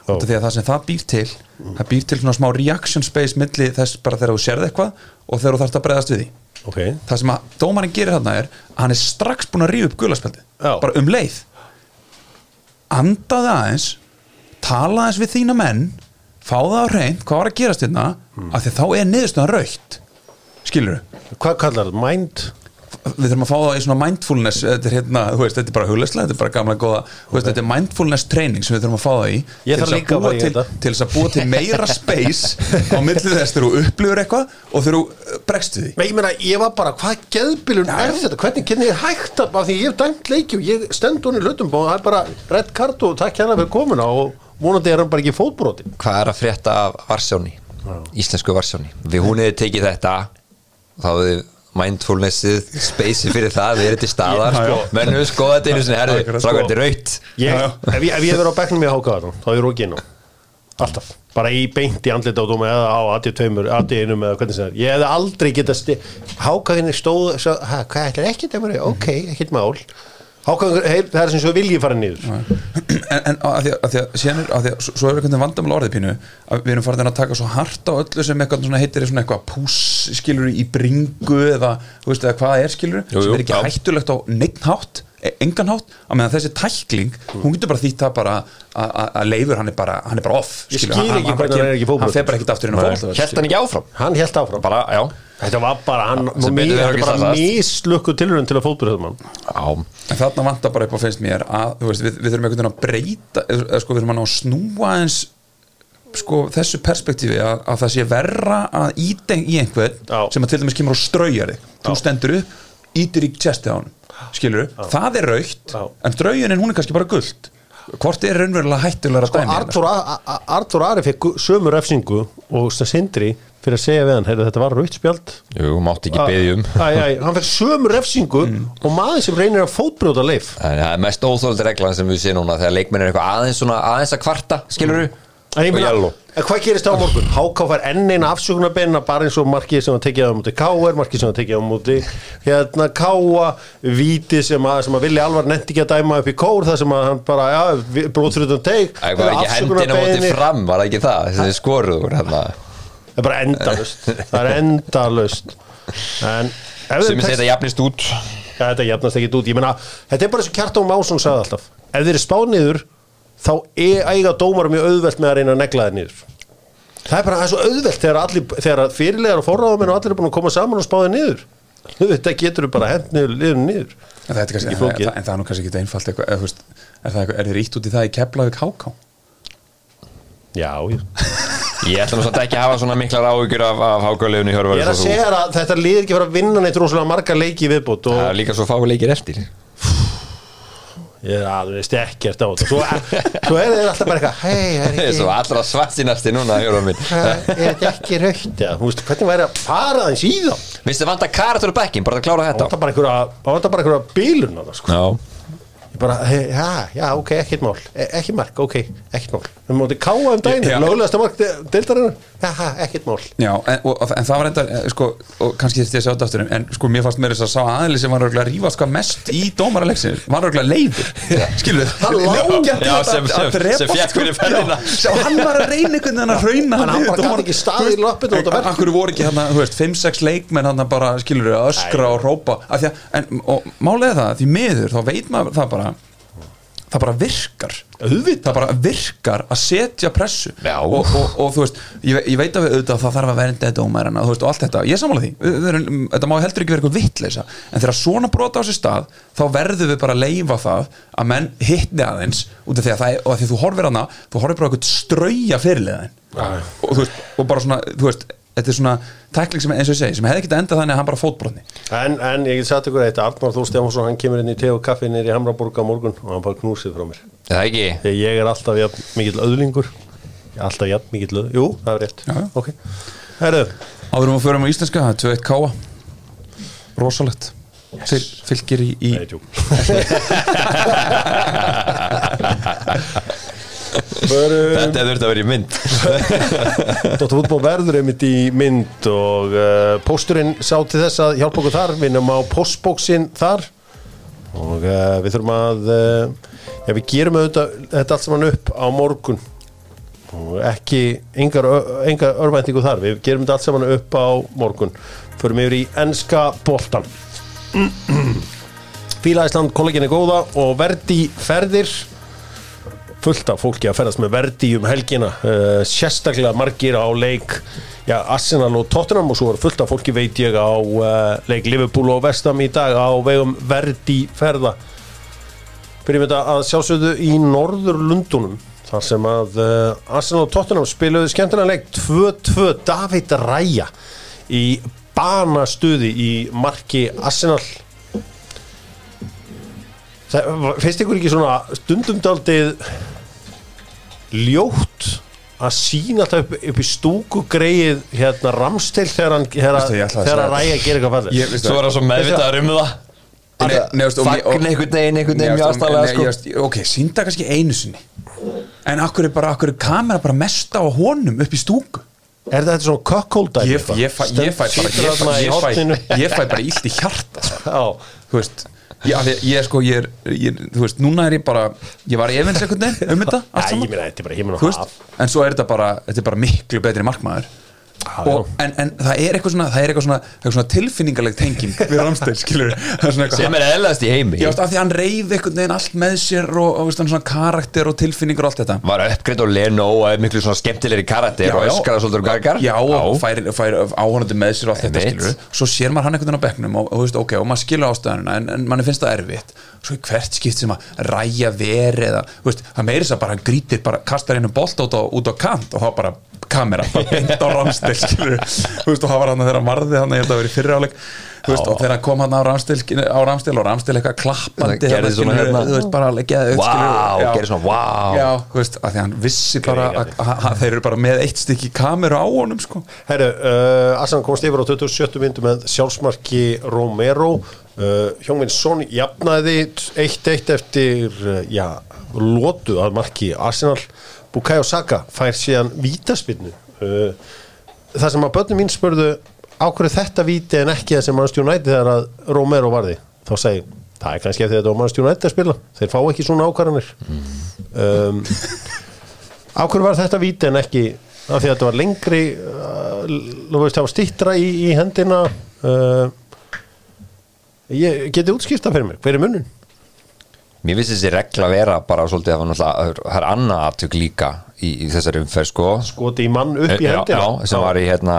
af því að það sem það býr til það býr til svona smá reaction space milli þess bara þegar þú sérð eitthvað og þegar þú þarfst að bregðast við því ok, það sem að dómarinn gerir þarna er að hann er strax búin að rífa upp gulaspjaldi Já. bara um leið. Andaði aðeins tala aðeins við þína menn fá það á hreint, hvað var að gerast hérna Hmm. af því þá er niðurstöðan raukt skilur hvað kallar það, mind við þurfum að fá það í svona mindfulness þetta er hérna, þú veist, þetta er bara hugleislega þetta er bara gamla góða, þú veist, þetta er mindfulness training sem við þurfum að fá það í Ég til þarf þess að að til, til þess að búa til meira space á millið þess þegar þú upplifur eitthvað og þegar þú uh, bregst við því. Men ég meina, ég var bara, hvað geðbilun er þetta? Hvernig, hvernig er hægt að, af því ég hef dæmt leiki og ég stend hún í hlutum og það er bara red card og takk hérna fyrir komuna og vonandi er hann bara ekki fótbróti. Hvað er að frétta af Varsjóni? Íslensku Varsjóni Mindfulnessið spacey fyrir það, við erum til staðar Já, já. menn við skoða þetta einu sinni, herði, strákar, sko. þetta er raut Ég, ef, ég, ef ég hef verið á bekknum í hákaðar þá er ég inn á. Alltaf. Bara í beint í andlita á dóma eða á AD2, AD1 eða hvernig sem það er. Ég hefði aldrei getað. Hákaðinni stóð, ha, hvað ætlar ekki það? Ok, ekkert mál. Hákaðinni, heyr, það er sem svo vilji fara niður. en, en að því að, að, því að, er, að því að svo, er veginn vandamál orðið pínu að við erum farin að taka svo hart á öllu sem eitthvað svona heitir svona eitthvað pús skilur í bringu eða, þú veist, eða hvað er skilur Jú, jú, sem er ekki já. hættulegt á neitt hátt e- engan hátt, að meðan þessi tækling hún getur bara þýtt það bara að- að að leifur hann er bara, hann er bara off Ég skil ekki hann hann er ekki hann fer bara ekkert aftur inn á fólk Held hann ekki áfram? Hann held áfram. Bara, já, Þetta var bara, hann, er bara mislukku tilhörun til að já. En þarna vantar bara upp á finnst mér að þú veist, við, við þurfum einhvern veginn að breyta eða, eða sko við þurfum að ná að snúa eins sko, þessu perspektífi að, að það sé verra að íta í einhvern Já. sem að til dæmis kemur og straujar þig þú stendur upp, ítir í chestið á hann skilur það er raukt Já. en draujunin hún er kannski bara guld hvort er raunverulega hættulega Sko, dæmi? Artur, Artur Ari fekk sömu refsingu og Sindri fyrir að segja við hann, heyrðu þetta var rautt spjald Jú, mátti ekki beðið um Æ, æ, hann fekk sömu refsingu Mm. og maður sem reynir að fótbrjóta leif En það er mest óþóldi reglan sem við séum núna þegar leikmenn er eitthvað aðeins, svona, aðeins að kvarta skilur du? En ég meina, hvað gerist á morgun? Háká fær enn eina afsökunarbeina bara eins og markið sem að tekja á múti Káar, markið sem að tekja á múti hérna Káa, víti sem að, sem að vilja alvar nefndi ekki að dæma upp í kór það sem að hann bara, já, bróðfyrirtum teik Það var ekki hendina móti fram, var það ekki það? Þessi skoruður hérna. Það er bara endalust Það er endalust En sem ég segja þetta jafnist út. Já, þetta jafnast ekki út, ég meina þetta er bara eins og Kjartón Másson sagði alltaf þá e- eiga dómar mjög auðvelt með að reyna að negla þeir niður. Það er bara það er svo auðvelt þegar, allir, þegar fyrirlegar og forráðamenn og allir er búin að koma saman og spáða niður. Þetta getur þú bara hent niður, niður, niður. en, það er kannski, en, það, en það er nú kannski ekki einfalt eitthvað, eða, þú veist, er, það eitthvað, er þið ríkt út í það í Keflavík háká Já, ég, Ég ætla nú samt ekki að hafa svona miklar áhyggjur af, af hákvæðleginu ég er að segja að þetta liðir ekki að vinna neitt rosalega marga leiki í viðbútt Það og er líka svo fáið leikir eftir ég er að þú veist ekkert á þetta. Svo, svo er þeir alltaf bara eitthvað hei, er ekki Svo allra svartinasti núna, hjórum minn er þetta ekki raukt já, þú veist, hvernig væri að fara aðeins í þið vanta karakter á bekkin, bara að klára Það þetta. Vantar bara einhverja, það vantar bara einhverja bílun þarna, sko. Já bara, he, já, já, ok, ekkert mál. E ekki mark, ok, ekkert mál. Við móti káa um daginn, Já. löglegasta mark deildarinnar, já, ekkert mál. Já, en, og, en það var enda sko, og kannski þetta ég að sjá þetta aftur en sko mér fannst mér þess að sá aðli sem var örgulega að rífast hvað mest í dómaralegsinu var örgulega leiður, skilur Hann fékk fyrir ferðina. Sjá, hann var að reyna einhvern veginn að rauna En hann bara gat ekki staðið í verkinu. Akkur voru ekki hann, þú veist, 5-6 leikmenn hann bara, skilur að öskra og rópa af því að, en, og málega það, því miður þá veit maður það bara það bara virkar. Auðvitað. það bara virkar að setja pressu. Og, og, og þú veist, ég, ég veit að við auðvitað að það þarf að dómærana þú veist, og allt þetta, ég sammála því. Við- við erum, þetta má heldur ekki vera eitthvað vittleysa en þegar svona brota á sér stað þá verðum við bara að leifa það að menn hittni aðeins út af því að, það er, og því þú horfir hana, þú horfir bara eitthvað strauja fyrirliðin og, þú veist, og bara svona, þú veist þetta er svona tækling sem, eins og ég segi, sem hefði ekki endað þannig að hann bara fótbrotni en, en ég get sagt ykkur eitt, Arnór Þór Stefánsson hann kemur inn í te og kaffi nýr í Hamraborg á morgun og hann bara knúsið frá mér. Er Það ekki? Þegar ég er alltaf jafn, mikill öðlingur alltaf jafn mikill öð, jú, það er rétt. Já, já. ok, herru áðurum að förum á íslenska, það er 2-1 káa rosalegt. Fyl, fylgir í, í Nei, Förum Þetta þurfti að vera í mynd. Dóttar fútból verður einmitt í mynd og uh, pósturinn sá til þess að hjálpa okkur þar, við erum á postbóksinn þar. Og uh, við þurfum að uh, já, við gerum auðvitað þetta allt saman upp á morgun. Og ekki engar, engar örvæntingu þar, við gerum þetta allt saman upp á morgun, förum yfir í enska boltan Fíla Ísland, kollegin er góða og verdi ferðir fullt af fólki að ferðast með verdi um helgina uh, sérstaklega margir á leik já, Arsenal og Tottenham og svo var fullt af fólki veit ég á uh, leik Liverpool og Vestam í dag á vegum verdi ferða. Byrjum þetta að sjálfsögðu í Norður Lundunum þar sem að uh, Arsenal og Tottenham spiluðu skemmtilega leik 2-2 David Ræja í banastuði í marki Arsenal Það, finnst ykkur ekki svona stundum daldið ljótt að sína þetta upp, upp í stúku greið hérna ramstil þegar hann þegar, að ræja að gera eitthvað fallið Svo er það. svo meðvitaður um það. Fagn einhvern veginn, einhvern veginn mjög aðstæðlega sko. ok, sínda kannski einu sinni. En akkur er bara, akkur er kamera bara mest á honum upp í stúku? Er þetta svona kökkóldæmi? ég, ég, fæ, bara, ég, fæ, ég, fæ, ég fæ bara illt í hjarta sko. Þú veist ég, af því ég sko, ég er, ég, þú veist, núna er ég bara ég var efins einhvern veginn um þetta allt Já, ég saman meina, þetta er bara himinn og haf en svo er þetta bara, þetta er bara miklu betri markmaður og, en, en það er eitthvað svona, er eitthvað svona, eitthvað svona tilfinningaleg tenging við Ramstein, skilur er sem er eðlast í heimi. Já, af því hann reyði einhvern veginn allt með sér og, og svona karakter og tilfinningur og allt þetta. Var uppgreitt og Leno og miklu svona skemmtilegri karakter og öskara svolítið um gargar. Já, og fær, fær áhörnandi með sér og allt þetta Einmitt. skilur Svo sér maður hann einhvern veginn á bekknum og, og, veist, okay, og maður skilur ástæðanuna en, en manni finnst það erfitt. Svo í hvert skipt sem að ræja veri eða, veist, það meiri þess að bara grítir bara kastar einu bolt út á, út á kant og þá bara kamera, bara beint á ramstil þú veist, og það var hann þegar hann varði hann, ég held að vera í fyrri áleik og þegar hann kom hann á ramstil, á ramstil og ramstil eitthvað klappandi Það gerði þarna, svona hérna. þú veist, bara upp, Vá, skilurðu, já. gerði svona vá Já, þú veist, að því að hann vissi bara að, að, að þeir eru bara með eitt stykki kameru á honum sko. Herru, uh, Arsenal komst yfir á 27. myndu með sjálfsmarki Romero uh, Hjóngvinn Son jafnaði 1-1 eftir uh, já, lotu að marki Arsenal Bukayo Saka fær síðan vítaspinnu uh, það sem að börnum mín spurðu á hverju þetta víti en ekki það sem Manchester United? þegar að Romero varði þá segi, það er kannski eftir þetta á Manchester United að spila. Þeir fá ekki svona ákvarðanir. Um, á hverju var þetta víti en ekki af því að þetta var lengri uh, það var stittra í, í hendina? Uh, ég geti útskipta fyrir mér hver er munun? Mér finnst þessi regla vera bara svolítið að það er annað aðtök líka í, í þessari umferð sko. Skoti í mann upp í já, hendina. já, sem var í hérna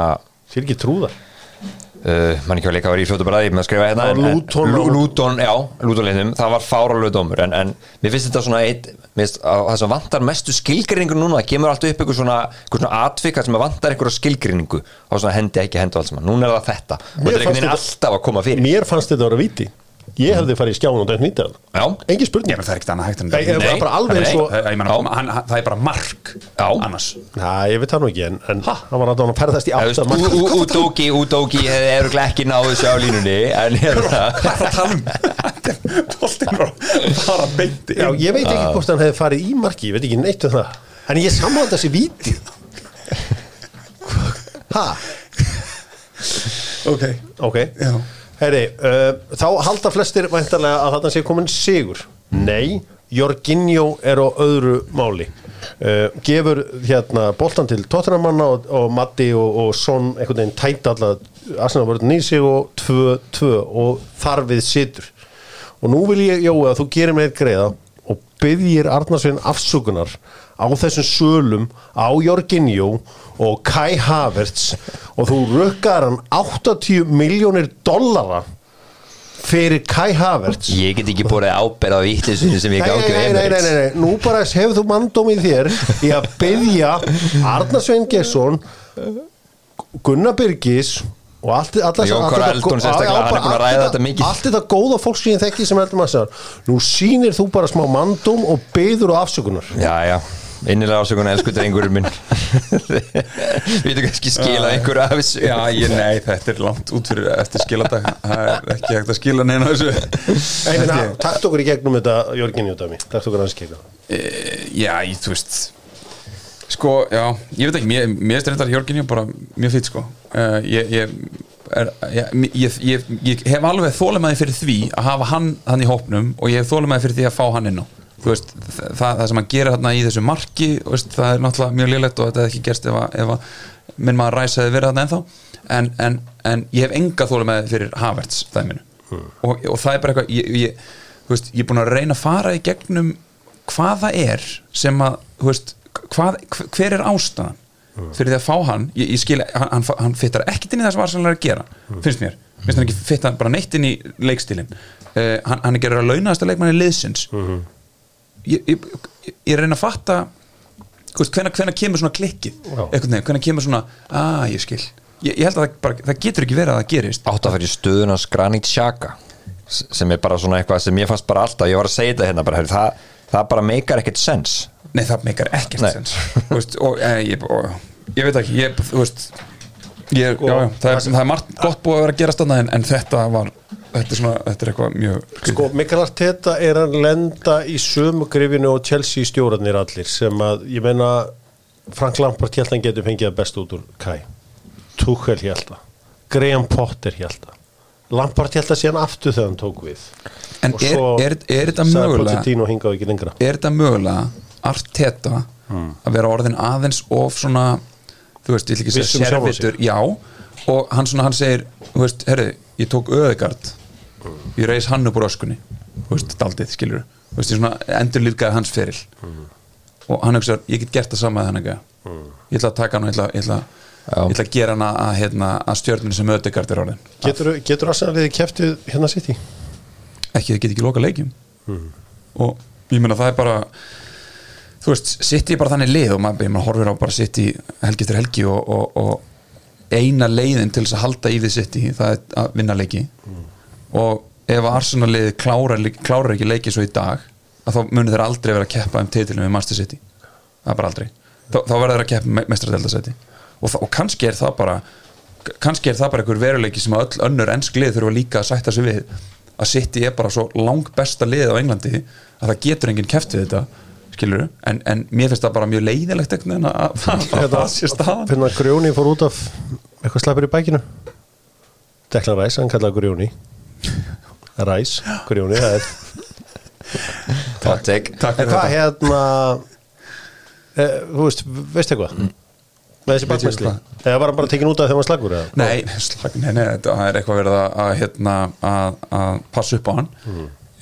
sér ekki trúða uh, mann ekki var líka að vera í fljótu bræði með að skrifa hérna en- en- Luton Lu- og- Luton, já, Lutonliðnum, það var fáralög dómur en, en mér finnst þetta svona eitt finnst að það sem vantar mestu skilgreiningu núna það kemur alltaf upp eitthvað svona, svona atvika sem vantar eitthvað skilgreiningu og svona hendi ekki hendi og allt saman, núna er það þetta. Er að mér fannst þetta að vera viti ég hefði farið í skjáin og dæmt nýta Já. engin spurning. Ég það er ekkert annað hægt en Nei, það er bara alveg eins og Það, ég meina, Já. hann, hann, það er bara mark Já. annars. Næ, ég veit það nú ekki en, en hann var að ferðast í Þú veist, átt að Ú- Ú- Údóki, Údóki hefði örgulega ekki náðu þessu á línunni en hérna Hvað er það að tala um? Boltinn var bara beinti Já, ég veit ekki hvort hann hefði farið í marki, ég veit ekki neitt um það. En ég sammála þessi víti. Ha, Ok, ok. Já Heyri, uh, þá halda flestir væntarlega að þarna sé komin sigur. Nei, Jorginho er á öðru máli. Uh, Gefur hérna boltan til Tottenhamanna og, og Matti og, og Son einhvern veginn tæta alla Arsenal vörðin í sig og 2-2 og þar við situr. Og nú vil ég, Jói, að þú gerir mér greiða. og byggir Arnarsvein afsökunar á þessum sölum á Jorginho og Kai Havertz og þú rukkar hann 80 miljónir dollara fyrir Kai Havertz. Ég get ekki búið ábyrð á vittlisinu sem ég gáði nei, nei, nei, nei, nei, nú bara hefur þú mandóm í þér í að byggja Arnar Svein Gesson Gunnar Birgis og allt, þetta- að góða fólk sem ég þekki sem heldur maður nú sýnir þú bara smá mandóm og byður og afsökunar. Já, já, innilega ásökun elsku drengurinn minn. Við þú kannski skila einhverju af þessu. Já, ég, nei, þetta er langt út fyrir eftir skiladag. Það er ekki hægt að skila neina þessu. Takt okkur í gegnum þetta af mér Takt okkur í gegnum. Eh, Já, ég, þú veist Sko, já, ég veit ekki Mér, mér er reyndar Jörginjó bara mjög fýtt sko. Uh, ég, ég, er, ég, ég, ég, ég hef alveg þólimaði fyrir því að hafa hann hann í hópnum og ég hef þólimaði fyrir því að fá hann inn á. Veist, það, það sem hann gerir þarna í þessu marki veist, það er náttúrulega mjög lélegt og þetta hefði ekki gerst ef að, ef að minn maður ræsaði verið þarna ennþá. En, en, en ég hef enga þólimaði fyrir Havertz dæminu. Og, og það er bara eitthvað ég, er búin að reyna að fara í gegnum hvað það er sem að þú veist, hvað, hver er ástæðan fyrir því að fá hann? Ég, ég skil, hann, hann, hann fittar ekkert inn í það sem Arsenal er að gera finnst mér, finnst hann ekki fitta bara neitt inn í leikstílin uh, hann, hann er gerður að launaðasta leikmanni liðsins. Ég, ég, ég, ég reyna að fatta hvenær, hvenær kemur svona klikkið? Hvenær kemur svona að ég skil, ég, ég held að það, bara, það getur ekki verið að það gerist. Átt að fyrir stöðuna Granit Xhaka s- sem er bara svona eitthvað sem ég fannst bara alltaf ég var að segja þetta hérna bara, það, það bara meikar ekkert sens Nei, það meikar ekkert Nei. sens. Þú veist, og, e, ég, og, ég veit ekki ég, veist ég, Sko, já, já, það, er, það er margt gott búið að vera að gera stanna en, en þetta var þetta er, svona, þetta er eitthvað mjög Sko, Mikael Arteta er að lenda í sömu grifinu og Chelsea stjórarnir allir sem að, ég meina Frank Lampard held að hann getur fengið að best út úr Kai. Tuchel held að Graham Potter held að Lampard held að sé hann aftur þegar hann tók við. En Og er, svo er, er þetta mögulega Pochettino hingaði ekki lengra. er þetta mögulega Arteta Hmm. að vera orðin aðeins of svona þú veist, ég vil ekki um segja sig. sérvitur já, og hann svona, hann segir þú veist, herru, ég tók öðegard ég reis hann upp úr öskunni þú veist, daldið, skilur þú veist, ég svona endur lífgaði hans feril og hann hugsaður, ég get gert það sama að hann ekki ég ætla að taka hann og ég ætla, ég ætla, Já. ég ætla að gera hann að, hérna, að stjörnum sem öðegard er orðin Getur, Arsenaliði keftið hérna sitt í? ekki, þau get ekki loka leikjum og ég meina það er bara þú veist, sitt ég bara þannig lið og maður, maður horfir á bara sitt í helgi eftir helgi og, og, og eina leiðin til þess að halda í því sitt í það er að vinna leiki. Og ef Arsenal liðið klárar, klárar ekki leiki svo í dag að þá munir þeir aldrei vera að keppa um titilum við Master City. Það er bara aldrei. Þá, þá verður þeir að keppa mestradeldasæti og, og kannski er það bara kannski er það bara einhver veruleiki sem öll önnur ennsk lið þurfa líka að sætta sig við að City er bara svo lang besta lið á Englandi að það getur enginn keft við þetta skilur en, en mér finnst það bara mjög leiðilegt veginn að, að, að það sé staðan. Hvernig Grjóni fór út af eitthvað slappur í bækinu? Deklan Ræs, hann kallaði Grjóni. Ræs, Grjóni það er Hot take. Takk En hvað hérna e, Þú veist, veist eitthvað? Með þessi bakmæsli eða var hann bara tekin út af þegar hann slagur eða? Nei, slag, nei, nei, það er eitthvað verið að, að, hérna, að, að passa upp á hann.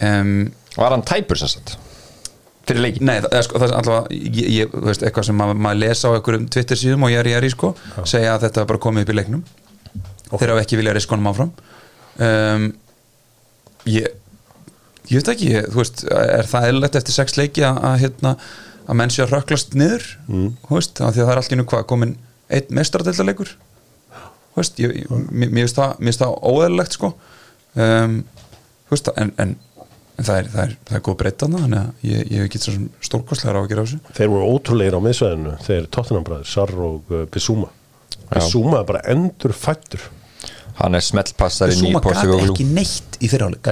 Um, Var hann tæpur sem sagt? Fyrir leikin? Nei, það sko, það er allavega ég, ég, veist, eitthvað sem maður, maður lesa á einhverjum Twitter síðum og ég er í í sko segja að þetta bara komið upp í leiknum. Þeir hafa ekki viljað riskonum áfram. Um, ég ég veit ekki, ég, þú veist er það eðlilegt eftir sex leiki að, að hérna, að menn sé að röklast niður? Mm. veist, af því að það er allt í nú hvað komin einn ég, mér finnst það, það óeðlilegt sko. Um, veist, en, en, en það er, það er, það er góð breytana þannig að ég, ég hef ekki svo stórkostlegar á að gera þessu. Þeir voru ótrúlegir á miðsvæðinu þeir Tottenham bræður, Sarr og uh, Bissúma Bissúma er bara endur fættur Hann er smellpassari í Zuma gæti Portugal ekki neitt í fyriráleik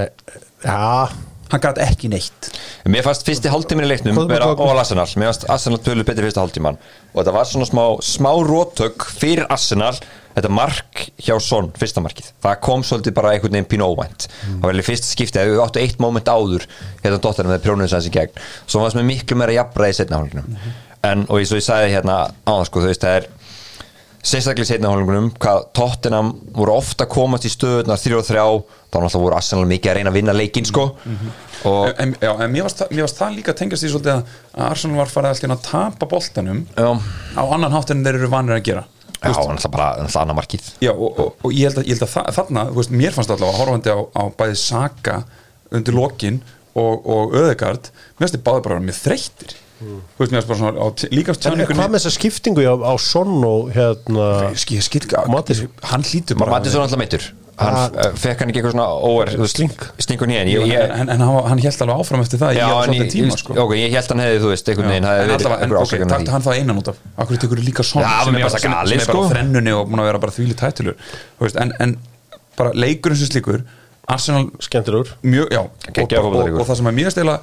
Já, hann gæti ekki neitt. Mér fannst fyrsti hálftíminn í leiknum vera all Arsenal. Mér fannst Arsenal tölur betri fyrsta hálftíman og þetta var svona smá, smá rótök fyrir Arsenal. Þetta mark hjá Son, fyrsta markið. Það kom svolítið bara einhvern veginn pínu óvænt. Það var alveg fyrsta skiptið, við áttu eitt moment áður hérna dottarinn með prjónuðins hans í gegn. Svo það með miklu meira jafnræði setna hálfleikunum en og eins og ég sagði hérna á það sko, þú veist það er sérstaklega í setna hálfleikunum hvað Tottenham voru ofta að komast í stöðuna 3 og 3 þá náttúrulega voru Arsenal mikið að reyna að vinna leikinn sko. Og en, já, en mér varst, það, mér varst það líka tengast í svolítið að að Arsenal var farið alltaf að tapa boltanum já, á annan hátt en þeir eru vanir að gera. Já, það bara það annar markið. Já, og, og, og ég held að, ég held að þa þarna, þú veist, mér fannst allavega horfandi á, á bæði Saka undir lokin og, og Öðegard mér finnst þið báði bara mjög þreyttir. Þú veist, mér finnst bara svona á líka en tjáningunni hvað með þessa skiptingu á, á Son og hérna Ski, skil, Mattis. hann hlýtur bara Mattisson alltaf uh, fekk hann ekki eitthvað svona óver Sling. stingur nýjan Jú, ég, en, ég, en, en hann, held alveg áfram eftir það ég, sko. ok, ég held hann hefði þú veist einhvern veginn en allavega, takk því. hann það einan út af Akkur tekur líka svona Já, sem, er bara, er sko. þrennunni og búin að vera bara þvíli veist, en, en bara leikurinn sem slíkur Arsenal já, og, Geggjaður og, og, fótboltaleikur. og það sem er mjög stela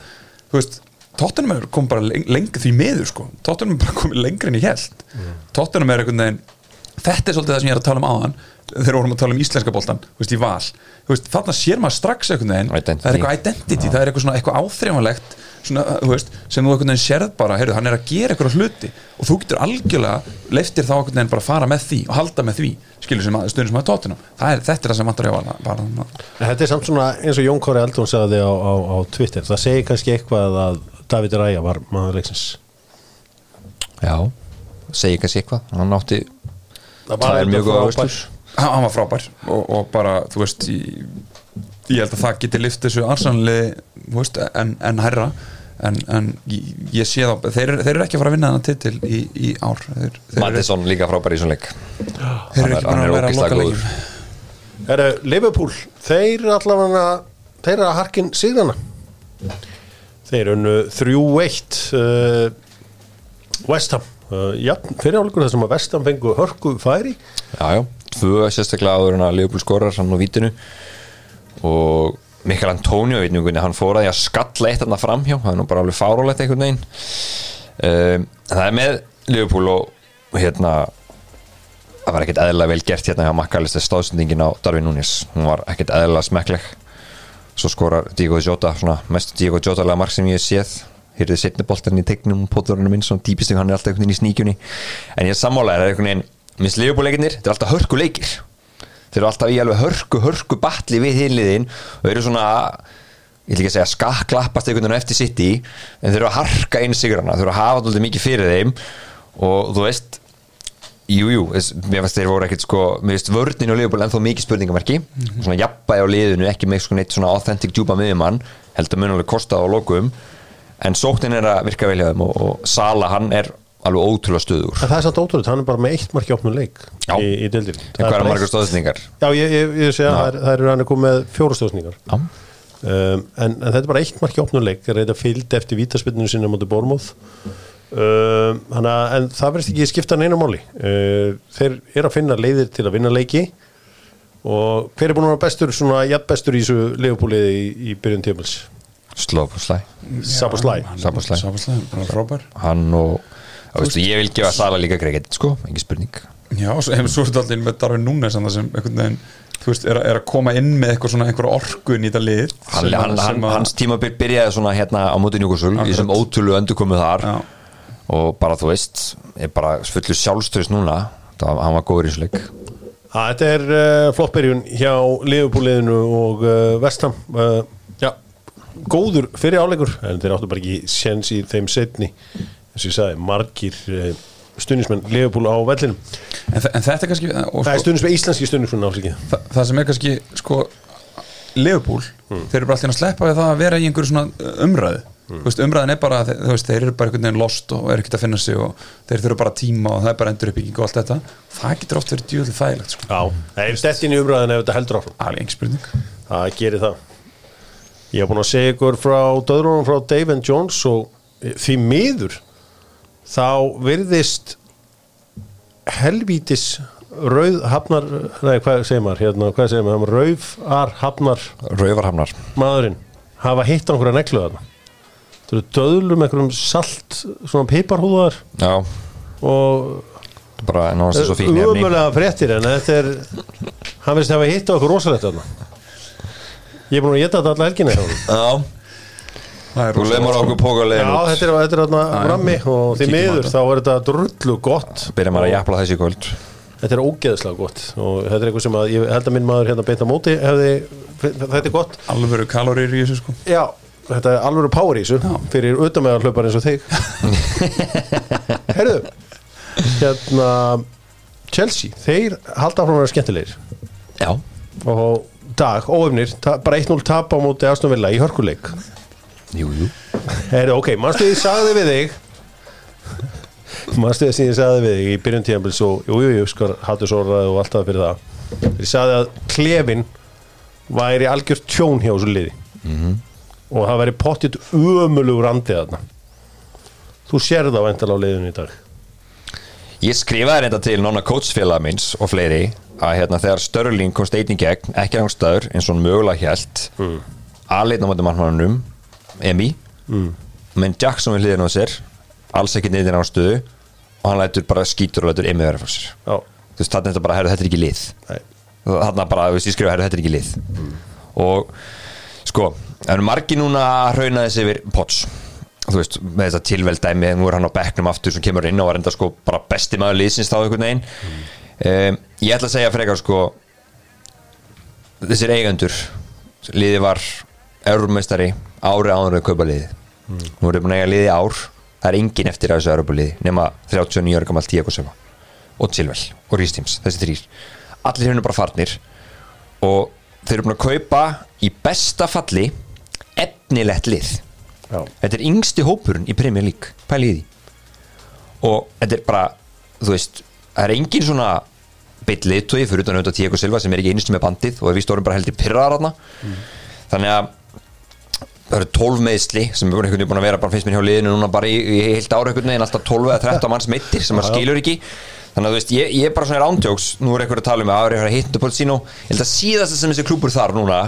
þú veist, Tottenham er kom bara leng, lengur því miður sko, Tottenham er bara komið lengur en ég held Tottenham er einhvern veginn þetta er svolítið það sem ég er að tala um áðan þegar vorum að tala um íslenska veist, í val þarna sér maður strax einhvern veginn Identity. það er eitthvað identity, það er eitthvað svona eitthvað áþreifanlegt svona, þú veist, sem þú einhvern veginn sérð bara, heyrðu, hann er að gera eitthvað hluti og þú getur algjörlega leiftir þá einhvern veginn bara að fara með því og halda með því skilur sem að stundin sem að tóttina það er, þetta er það sem vantar hjá bara, bara, En Þetta er samt svona eins og Jón Kóri Eldón sagði á, á, á Twitter það segir kannski eitthvað að David Ræja var maður leiksins já, segi kannski eitthvað hann átti Það er mjög góð. Hann hann var frábær og, og bara, þú veist ég, ég held að það geti lift þessu arsanli veist, en, en herra en, en ég, ég sé þá þeir, eru- þeir eru ekki að fara að vinna þennan titil í, í ár. Eru, Mattisson líka frábær í svona leik. Þeir eru er- ekki er að vera að loka leikin Herru, Liverpool, þeir allavega þeir eru að harkin sigðana þeir unnu 3-1 uh, West Ham. Uh, já, fyrir áleikur þessum að West Ham fengu hörku færi já, já, tvö sérstaklega áður en að Leopold skorar hann á vítinu. Og Mikael Antonio veit nú hvernig hann fór að því að skalla eitt þarna framhjá það er nú bara alveg fárólegt einhvern veginn. Um, það er með Leopold og, hérna það var ekkert eðlilega vel gert hérna hjá Makkalist stóðsendingin á Darvin Núñez. Hún var ekkert eðlilega smekkleg. Svo skorar Diego Jota svona mest Diego Jota lega mark sem ég séð. Hýrði setni boltarinn í tegnum póturinn minn svona típistum hann er alltaf einhvern veginn í sníkjunni. En ég er það er einhvern veginn minnst leifbúleikinir, þetta er alltaf hörku leikir þeir eru alltaf í alveg hörku, hörku batli við hinliðin og eru svona ég vil ekki segja skakklappast einhvern veginn eftir sitt í en þeir eru að harka inn sigurana þeir eru að hafa alltaf mikið fyrir þeim og þú veist Jú, jú, þess- mér finnst þeir voru ekkert sko mér finnst vörnin og liðbúl ennþá mikið spurningamarki svona jafnbæði á liðinu, ekki með sko neitt svona authentic djúpa miðjumann, heldur mun alveg kosta á lokum, en sóknin er að virka vel hjá þeim og, og Sala hann er alveg ótrúlega stöður En það er samt ótrúlega, hann er bara með eitt marki opnum leik Já. í, í deildir en hvað er margar stóðsningar? Já, ég, ég, ég sé að það er- það eru hann er komið með fjóra stóðsningar Já, um, en, en þetta er bara eitt marki opnum leik þeir reyta fylgd eftir vítaspillinu sinni á móti Bormóð um, hana, en það verðist ekki skipta neina máli. Uh, þeir eru að finna leiðir til að vinna leiki. Og hver er búin að vera bestur svona jafn bestur í þessu leifbúliði í, í byrjun tímils slóf og slæ Sab og Slæ Veistu, ég vil gefa Sala líka greið sko, engin spurning. Já, og svo hefur svo er þetta alltaf með Darvin Núnes sem einhvern veginn, þú veist, er, að- er að koma inn með eitthvað svona einhver orku inn í þetta lið hann, sem hann, hann, sem hans tímabil byrjaði svona hérna á móti Njúkusul í þessum ótrúlu öndurkomu þar. Já. og bara þú veist er bara fullur sjálfstöðs núna. Það, hann var góður í þessu leik. Ha, Þetta er uh, flott byrjun hjá Liverpool-liðinu og uh, Vestham uh, Já, góður fyrir áleikur. En þeir áttu bara ekki séns í þeim setni eins og ég sagði, margir uh, stuðnismenn Liverpool á vellinum. En, þa- en þetta er kannski er sko, stuðnismenn, íslenski stuðnismenn ásiki það, það sem er kannski sko Leopold, þeir eru bara alltaf að sleppa við það að vera í einhverju svona uh, umræðu. Þú veist, umræðin er bara, veist, þeir eru bara einhvern veginn lost og er ekkert að finna sig og þeir þurfa bara tíma og það er bara endur uppbygging og allt þetta. Það getur oft verið djúðlega þægilegt sko. Já, það er stett inn í umræðin ef þetta heldur áfram. Það gerir það. Ég hef búin að segja ykkur frá döðrunum frá Dave and Jones og eh, því miður þá virðist helvítis rauð hafnar nei, hvað segir maður, hérna, hvað segir maður? Rauðar hafnar. Rauvarhamnar maðurinn hafa hitt á einhverja neglu þarna. Það eru döðlum einhverjum salt svona piparhúðar. Já, og bara náttúrulega svo fíkn efni. umöðlega fréttir en þetta er hann veist hafa hitt á okkur rosalegt þarna. Ég er búin að geta þetta alla honum. já, þú lemur okkur póka Já, leiðin út. þetta er, þetta er þarna frammi og því miður þá er þetta drullu gott byrja maður að jafla þessi í kvöld. Þetta er ógeðslega gott og þetta er eitthvað sem að ég held að minn maður hérna beint á móti hefði, þetta er gott. Alveg kalorir í þessu sko. Já, þetta er alveg power í þessu fyrir utanmeðan hlaupar eins og þig. Herðu hérna Chelsea, þeir halda að vera skemmtilegir. Já, og dag, óöfnir, bara 1-0 tap á móti Aston Villa í hörkuleik jú, jú. Herðu, ok, mannstu því sagði við þig? Mannstu því sem ég sagði við þig í byrjun tíðanbils og jú, jú, jú, skar hattu sorraði og alltaf fyrir það. Ég sagði að klefin væri algjör tjón hjá þessu liði. Og það væri pottitt ömulugur andið þarna. Þú sér það væntalega á liðinu í dag? Ég skrifaði reynda til nonna coachfélag minns og fleiri að hérna þegar Störling kom steitin gegn, ekki rangst stöður eins og mögulega hjælt mm. aðleitna máttum mannmannunum Emi. Mm. menn Jackson við hliðin á sér alls ekki neyðin á stöðu og hann lætur bara skítur og lætur Emi vera frá sér. Já, þú veist þarna er þetta bara, herru þetta er ekki lið. Þarna bara, þú veist ég skrifa, herru þetta er ekki lið. Og sko það eru margi núna að hrauna þessi yfir Potts. Þú veist, með þetta tilveldæmi nú er hann á bekknum aftur sem kemur inn og var enda sko bara besti maður liðsins þá einhvern veginn. Um, ég ætla að segja frekar sko þessir eigendur. Liði var eurumestari ári áður að kaupa liði nú erum við búin að eiga liði ár. Það er engin eftir að þessu eurubaliði nema 39 ára gammal Tíako Söfa og Silvel og Rístims, þessi þrýr allir hérna bara farnir og þeir eru búin að kaupa í besta falli efnilegt lið. Já, þetta er yngsti hópurinn í Premier League. Pæli í? Því og þetta er bara, þú veist það er engin svona beitt liðtói fyrir utan auðvitað Tíako Silva sem er ekki einustu með bandið og við stórum bara heldur pyrrar hana þannig að það eru 12 meðsli sem er einhvern veginn búin að vera bara finnst mér hjá liðinu núna bara í, í heilt ára einhvern veginn alltaf 12 eða 13 manns meittir sem maður skilur ekki. Þannig að þú veist, ég, ég er bara svona rándjóks nú er einhver að tala um að ári að hittu Polsino ég held að síðasta sem þessi klúpur þar núna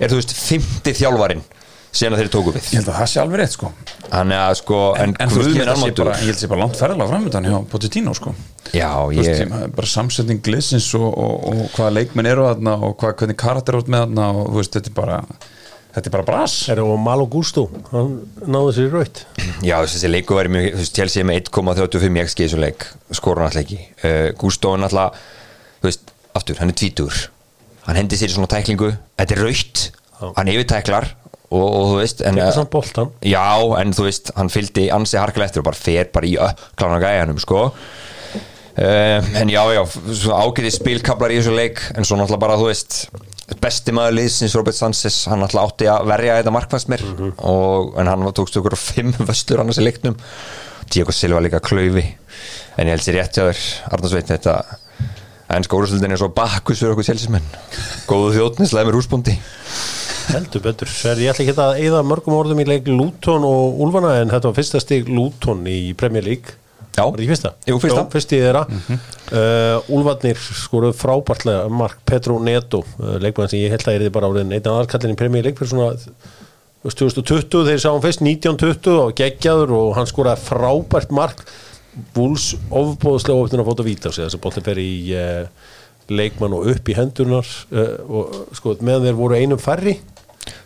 er þú veist 50 þjálfarin síðan að þeir tóku við. Ég held að það sé alveg rétt sko. Þannig að sko, en, en þú veist, ég held að sé almáttugur. bara, ég held að sé bara langt ferðalega framöndan hjá Pochettino sko. Já, veist, ég, sem, bara samsetning glissins og, og, og hvaða leikmenn eru þarna og hvað, hvernig karakter út með þarna og þú veist, þetta er bara þetta er bara bras. Er það Malo Gusto, hann náði sér raut Já, þessi leiku væri mjög, þú veist, Chelsea með 1,35 XG í þessu leik, skorur hann alltaf ekki. Uh, Gusto er alltaf, þú veist aftur, hann er tvítur hann hendi sér í svona tæklingu, þetta er raut hann yfirtæklar og, og þú veist en, boltan Já, en þú veist, hann fylgdi ansi harkilega eftir og bara fer bara í öklána gæjanum, sko. Uh, en já, já ágæti spilkablar í þessu leik en svo náttúrulega bara, þú veist besti maður liðsins Robert Sanchez hann náttúrulega átti að verja þetta markvæmst mér. Og, en hann tókst okkur fimm vöstur annars í leiknum. Diego Silva líka klaufi. En ég held sér rétt hjá þér Arnarsveit þetta en skórastöldin er svo bakkus fyrir okkur sjálfsmenn góðu þjóttnislega með rúsbúndi Heldur betur, Sver, ég ætla ekki að eða mörgum orðum í leik Luton og Úlfana en þetta var fyrsta stig Luton í Premier League Já. Var þetta ekki fyrsta? Jú, fyrsta. Jó, fyrsti þeirra uh, Úlfarnir skoruð frábærtlega Mark Petro Neto uh, leikmann sem ég held að er þið bara árið einn aðalkallin í Premier League fyrir svona þú veist, 2020 þeir sá hann fyrst 1920 og geggjaður og hann skoraði frábært mark Vúls ofbóðslega ofnir að fóta víta þess að boltin fer í uh, leikmann og upp í hendunar og sko meðan þeir voru einum færri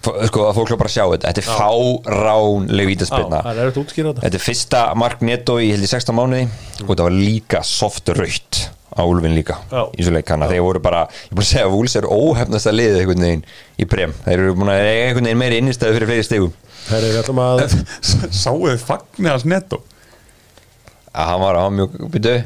sko að fólk er bara sjá þetta. Þetta er fáránleg vítaspilna er þetta. Þetta er fyrsta mark netto í held í 16 mánuði. Og þetta var líka soft raut á Úlfin líka Já. í svo leik. Þannig að þeir voru bara, ég búin að segja að Úls er óhefnast að liða einhvern veginn í brem þeir eru búin að eiga einhvern veginn meiri innistæðu fyrir fleiri stegum Herri, við ætlum að Sáuðu þið fagnir hans netto að hann var á mjög byrju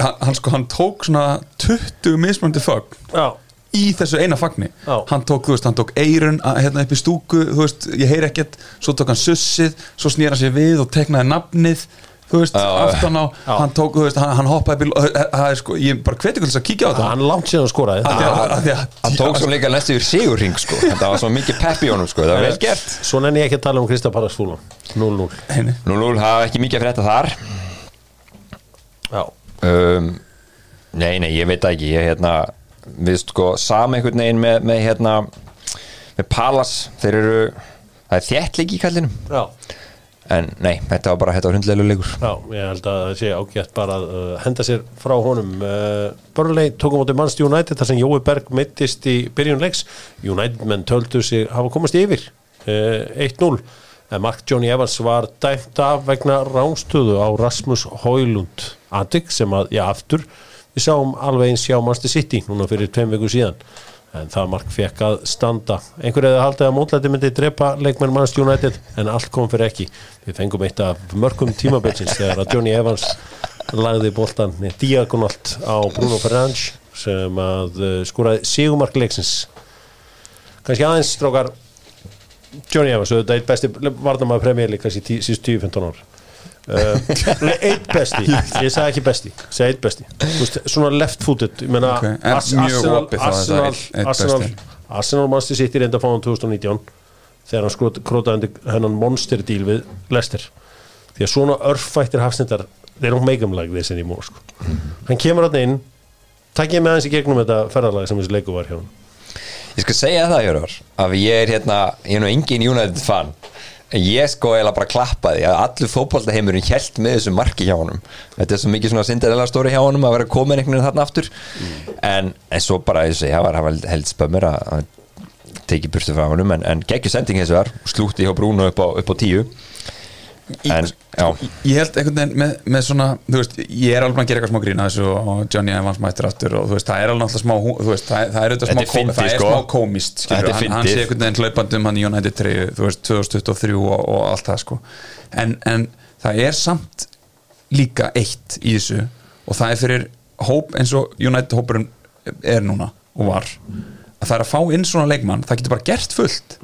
hann, hann sko, hann tók svona 20 mismunandi fagn Já, í þessu eina fagni. Já. hann tók, þú veist, hann tók eirun að- hérna upp í stúku, þú veist, ég heyri ekkert. Svo tók hann sussið, svo snýra sér við og teknaði nafnið, þú veist aftan á, hann tók, þú veist, hann, hann hoppaði bíl, það er sko, ég bara hveti til þess að kíkja á þetta. Hann langt skoraði. Því að- af því að- hann tók svo líka næstu yfir sigurring sko. þetta var svo mikið pepp í honum sko. það var vel gert. Svo nenni ég ekki að tala um Krista Pallas Fúlan 0-0 Heini. nú nú hafa ekki mikið að við sko sama einhvern veginn með, með hérna með Palas, þeir eru það er þéttleiki í kallinum já, en nei, þetta var bara, þetta var hundlega leikur. Já, ég held að það sé ágætt bara að uh, henda sér frá honum. Uh, Burnley tókum átti Manchester United þar sem Jói Berg mittist í byrjun leiks. United menn töldu sig hafa komast yfir uh, 1-0 en Mark Johnny Evans var dæmt af vegna rángstöðu á Rasmus Højlund Adik sem að, já aftur við sáum alveg eins hjá Manchester City núna fyrir tveim viku síðan. En það mark fekk að standa. Einhver eða haldið að mótlæti myndi drepa leikmenn Manchester United en allt kom fyrir ekki. Við fengum eitt af mörgum tímabilsins þegar að Johnny Evans lagði boltan diagonalt á Bruno Ferrange sem að uh, skoraði sigumark leiksins. Kannski aðeins strókar Johnny Evans, þetta er eitt besti varnamaður premjörli kannski síðust 10-15 ár uh, eitt besti. Ég sagði ekki besti, ég sagði eitt besti. Þú veist, svona left footed ég meina, Ok, en Ars- mjög Arsenal, opið þá að það Arsenal, Arsenal, besti. Arsenal Manchester City reynda að fá hann 2019 þegar hann skrot- krótaði undir hennan monster deal við Leicester. Því að svona örfættir they don't make them like this anymore sko. hann kemur hann inn takk ég með hans í gegnum þetta ferðarlag sem þessi leiku var hjá hann ég skal segja það, Jörgur, að ég er hérna ég er nú engin United fan ég sko eiginlega bara klappaði að allur fótballtaheimurinn hjælt með þessu marki hjá honum. Þetta er svo mikið svona Cinderella stóri hjá honum að vera komin einhvern veginn þarna aftur. En, en svo bara, ég segi, það var, held spömmur að, teki burtu frá honum. En, en geggjur sending þessu var slútti hjá Bruno upp á, upp á tíu en, já, ég held einhvern veginn með, með svona þú veist, ég er alveg að gera eitthvað smá grín að þessu og Johnny Evans mættir aftur og þú veist, það er alveg alltaf smá veist, það, það er auðvitað smá, kom, fyndið, það er sko. smá komist skilur, hann, hann sé einhvern veginn hlaupandi um hann í United 3 þú veist, 2023 og, og allt það sko. En, en það er samt líka eitt í þessu og það er fyrir hóp eins og United hópurinn er núna og var að það er að fá inn svona leikmann það getur bara gert fullt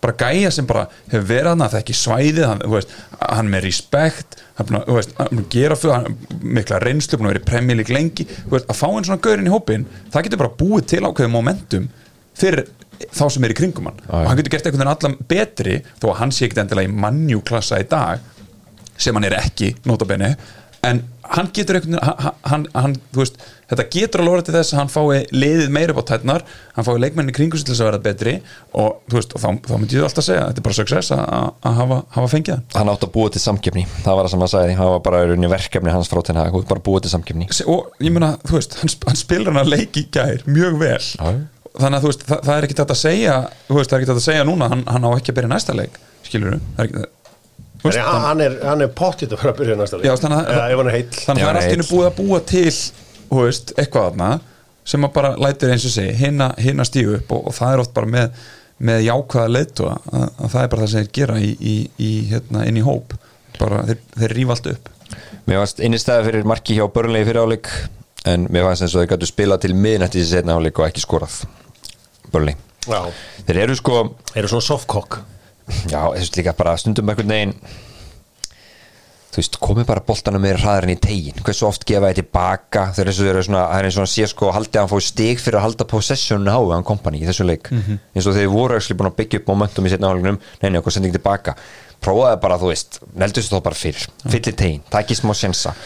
bara gæja sem bara hefur verið hann það er ekki svæðið, hann, veist, hann með respekt, hann að, veist, hann er að gera fyrir, hann mikla reynslu, að vera í premjölík lengi, veist, að fá einn svona gaurinn í hópin, það getur bara búið til ákveðið momentum fyrir þá sem er í kringum hann, og hann getur gert veginn allan betri, þó að hann sé ekkert endilega í mannjúklassa í dag sem hann er ekki, notabenni en hann getur einhvern hann, hann, hann, þú veist, þetta getur alveg orðið til þess að hann fái liðið meira upp á tætnar hann fái leikmenni kringu til þess að vera betri og þú veist, og þá, þá myndi ég alltaf segja þetta er bara success að, hafa, hafa fengið hann. Hann átt að búa til samkefni það var það sem hann sagði, það var bara verkefni hans frá tenna, bara búa til samkefni Se- og ég meina, þú veist, hann, hann spilar hann að leiki í gær mjög vel. Já. þannig að þú veist, það, það er ekki þetta að segja þú veist, það er ekki þetta að segja núna hann, hann á ekki að byrja næsta leik, skilur það er ekki þú veist, Nei, hann, er, hann er pottitt að fara að byrja næsta leik. Já, þannig að- er þannig að það er allt í hennu búið að búa til veist, eitthvað þarna sem að bara lætir eins og segi, hinna, hinna stíu upp og, og það er oft bara með, með jákvæða leitu að, að það er bara það sem þeir gera í, í, í, hérna, inn í hóp. Bara þeir, þeir rífa allt upp. Mér varst innistæði fyrir marki hjá börnlegi fyrir áleik en mér fannst eins og þeir gætu spilað til miðnætti þessi setna áleik og ekki skorað. Börnlegi. Já, Þeir eru sko eru svona softcock já, þessu líka bara stundum einhvern veginn þú veist, komið bara boltanum meira hraðar en í tegin hversu oft gefa þið tilbaka? Þeir eru eins og þeir eru svona, það er eins og hann sé sko haldið að hann fóði stig fyrir að halda possessioninu á hann kompani í þessu leik, eins og þeir voru ekki búin að byggja upp momentum í setna áleikunum neina, okkur sending tilbaka. Prófaði bara, þú veist, neldu þessu þá bara fyrir. Fyllir tegin, takk í smá sjensa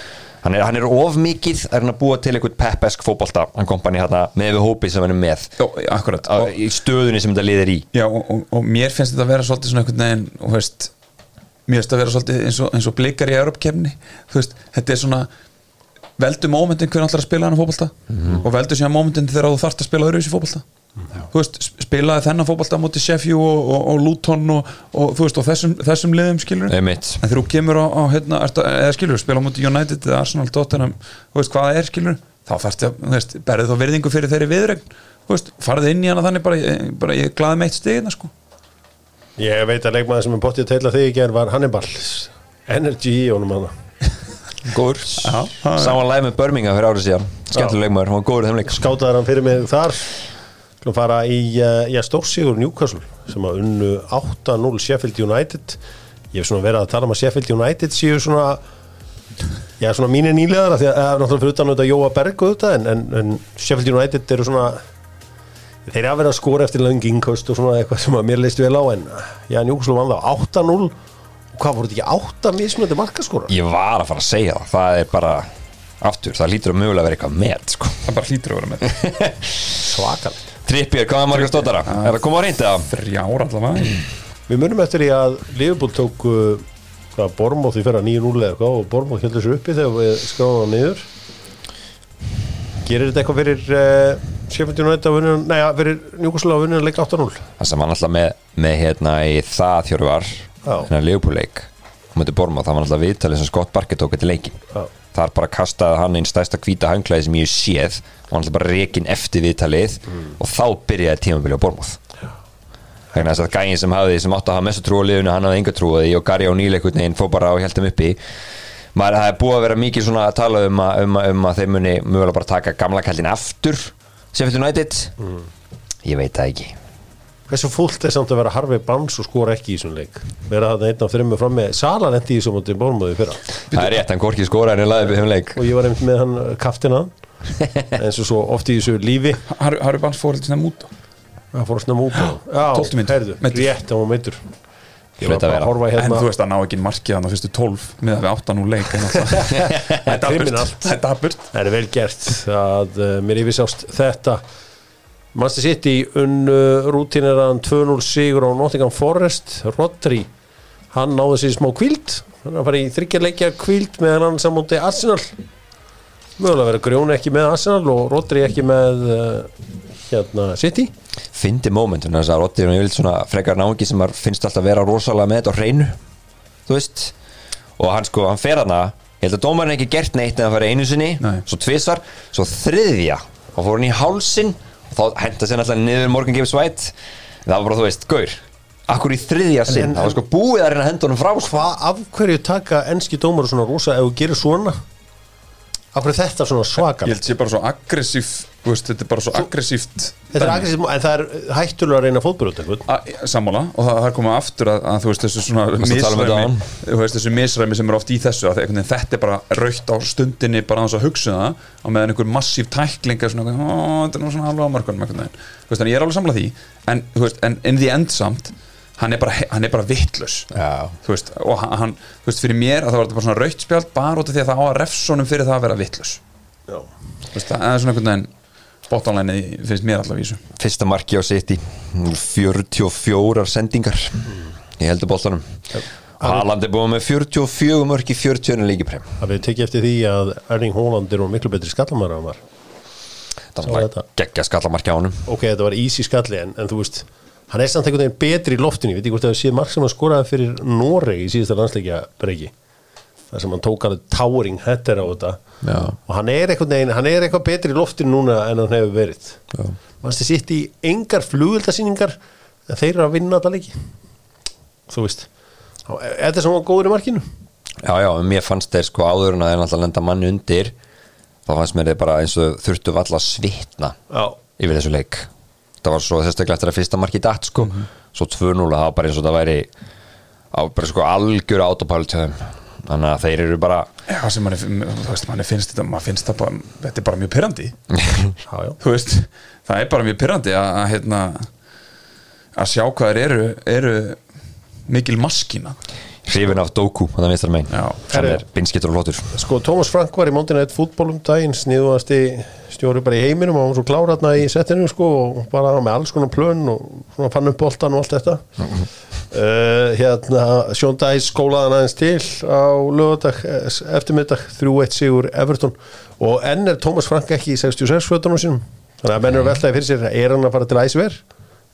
hann er, hann er of mikið er hann að búa til einhvern peppesk fótbolta hann kompani hérna með við hópi sem hann er með. Jó, akkurat. Á, og, í stöðunni sem þetta liðir í. Já, og, og, og mér finnst þetta að vera svolítið svona einhvern veginn og veist, mér finnst þetta að vera svolítið eins og, eins og blikar í Europakefni þú veist, þetta er svona veldu mómentin hvernig ætlar að spila hann fótbolta og veldu síðan mómentin þegar þú þarft að spila öðruvísi fótbolta. þú veist, sp- spilaði þennan fótbolta á móti Sheffield og, og, og Luton og, og þú veist, og þessum, þessum liðum skilur en þú kemur á, á hérna, ertu, eða skilur, spila á móti United eða Arsenal, Tottenham, þú veist hvað það er skilur þá berðið þá virðingu fyrir þeirri viðregn, þú veist, farið inn í hana þannig bara, bara ég glaði meitt stigina sko. Ég veit að leikmaður sem er pottið að teila þig í gerð var Hannibal. Energy í honum hana. Góður, er- saman læg með Birmingham fyrir árið síðan, skemmtileg leikmaður, hann var góður Skátaður hann fyrir mig þar Þú fara í uh, já, stórsígur Newcastle sem að unnu 8-0 Sheffield United. Ég hef svona verið að tala um að Sheffield United séu svona Já, svona mínir nýlegar því að það er náttúrulega fyrir utan auðvitað Jóa Berg auðvitað en, en, en Sheffield United eru svona þeir hafa verið að skora eftir löng innkost og svona eitthvað sem að mér leist vel á en já, Newcastle vann það 8-0 og hvað voru þetta ekki 8 mismunandi markaskora? ég var að fara að segja það, það er bara aftur, það lítur að mögulega að vera eitthvað með sko. það bara hlýtur að vera með Svakalegt Trippir, hvað er margar stóttara? Er það komað á reyndi það? þrjár allavega Við munum eftir því að Liverpool tók uh, hvað, Bormóð því fyrir að 9-0 eða eitthvað og Bormóð heldur sér uppi þegar við skáðum það niður Gerir þetta eitthvað fyrir uh, Sheffield United að vinna, nei, að fyrir Newcastle að vinna leik 8-0 Það sem var alltaf með, með hérna í það þjórvar Já. hérna leikupúleik hún myndi borma, það var alltaf viðtalið sem Scott Barker tók eftir leikin Já. þar bara kastaði hann einn stærsta hvíta hanglaði sem ég séð og hann alltaf bara rekin eftir viðtalið og þá byrjaði tímabili á bormóð þannig að þess að gægin sem hafði sem átti að hafa mestu trú á liðinu, hann hafði enga trú á því og Gary einhvern veginn fór bara og heldum uppi. Maður það er búið að vera mikið svona að tala um að, um að, um að þeir muni mögulega bara taka gamla kallin aftur Sheffield United? Ég veit það ekki Hversu fúlt er samt að vera Harvey Barnes og skora ekki í þessum leik? Vera þetta einn af þreymur fram með Sala lendi í þessum móti Bormóði fyrra. Það er rétt, hann korkið skóra en er laðið við þeim leik. Og ég var einmitt með hann uh, kaftina eins og svo oft í þessu lífi. Harry Harry Barnes fór eitthvað svona út það fór út á Já, 12 mínútur. heyrðu, rétt, hann var meitur horfa en hérna þú veist að ná ekki markið hann á fyrstu 12 með að við 8 nú leik það er það er dapurt. Það er vel gert að uh, mér yfirsást þetta Manchester City unnu rútineran 2-0 sigur á Nottingham Forest. Rodri, hann náði sér í smá kvíld hann að fara í þryggjarleikja kvíld meðan hann samúndi Arsenal. Mögulega verið grjóni ekki með Arsenal og Rodri ekki með uh, hérna City. Fyndi mómentum þess að Rotti er vilt svona frekar náungi sem finnst alltaf vera rosalega með þetta á hreinu þú veist. Og hann sko, hann fer hana ég held að dómarinn ekki gert neitt en það fari einu sinni. Nei. svo tvisvar, svo þriðja. Og fór hann í hálsin þá henda sér alltaf niður Morgan Gibbs White. Það var bara, þú veist, gaur. Akkur í þriðja sinn, en- það var sko búið að reyna honum frá sko. hvað af hverju taka enski dómar svona rosa ef þú gerir svona? Af hverju er þetta svona svakar ég held sé bara svo aggressív veist, þetta er bara svo aggressíft þetta er aggressív en það er hættulega að reyna fótbyrjótt sammála. Og það, það er komið aftur að, að þú veist þessu svona um misræmi veist þessu misræmi sem er oft í þessu að þetta er bara raukt á stundinni bara að hugsa um það og meðan einhver massív tækling er svona, ó, þetta er nú svona á þú veist, en ég er alveg samlað því. En, þú veist, en in the end samt hann er bara, hann er bara vittlus og hann, þú veist, fyrir mér að það var þetta bara svona raukt spjald bara út af því að það á að refsonum fyrir það að vera vittlus það er svona einhvern veginn bóttanlæni finnst mér allavega í þessu. Fyrsta marki á City 44 sendingar ég heldur bóltanum Haaland er búið með 44 mörki 40 líkiprem Það við tekið eftir því að Erling Haaland er nú miklu betri skallamæra en var? Sá þannig þetta. að geggja skallamarki á honum. Ok, þetta var easy skalli en, en þú veist, hann er samt einhvern veginn betri í loftinu, ég veit ekki hvort það sé marg sem hann skoraði fyrir Noreg í síðasta landsleikja breyki, þar sem hann tók alveg towering header á þetta. Já. og hann er einhvern veginn, hann er eitthvað betri í loftinu núna en hann hefur verið. Mannstu sitt í engar flugöldasýningar en þeir eru að vinna þetta leiki? Þú veist er þetta sem var góður í markinu? Já, já, mér fannst þeir sko áður en að þeir náttúrulega lenda manni undir þá fannst mér þeir bara eins og þurftu valla að svitna Já, yfir þessu leik. Það var svo sérstaklega eftir að fyrsta marki datt sko, svo 2-0 það var bara eins og það væri á bara sko algjör autopilot þannig að þeir eru bara Já, sem manni, þú veist, manni finnst þetta mann finnst það bara, þetta er bara mjög pyrrandi þú veist, það er bara mjög pyrrandi að, að hérna að sjá hvað þeir eru, eru mikil maskína. Hrifin af Doku þannig að vinstar megin Já. sem er binskittur og flottur. Sko, Thomas Frank var í Monday Night Football um daginn sniðuðasti stjóri bara í heiminum og hann var svo kláratna í settinu sko og bara með alls konar plön og svona fann upp boltan og allt þetta uh, hérna Sean Dice skólaði hann aðeins til á lögadag eftirmiddag 3-1 sigur Everton. Og enn er Thomas Frank ekki í 66 fötunum sínum. Þannig að menn eru veltaði fyrir sér er hann að fara til æsver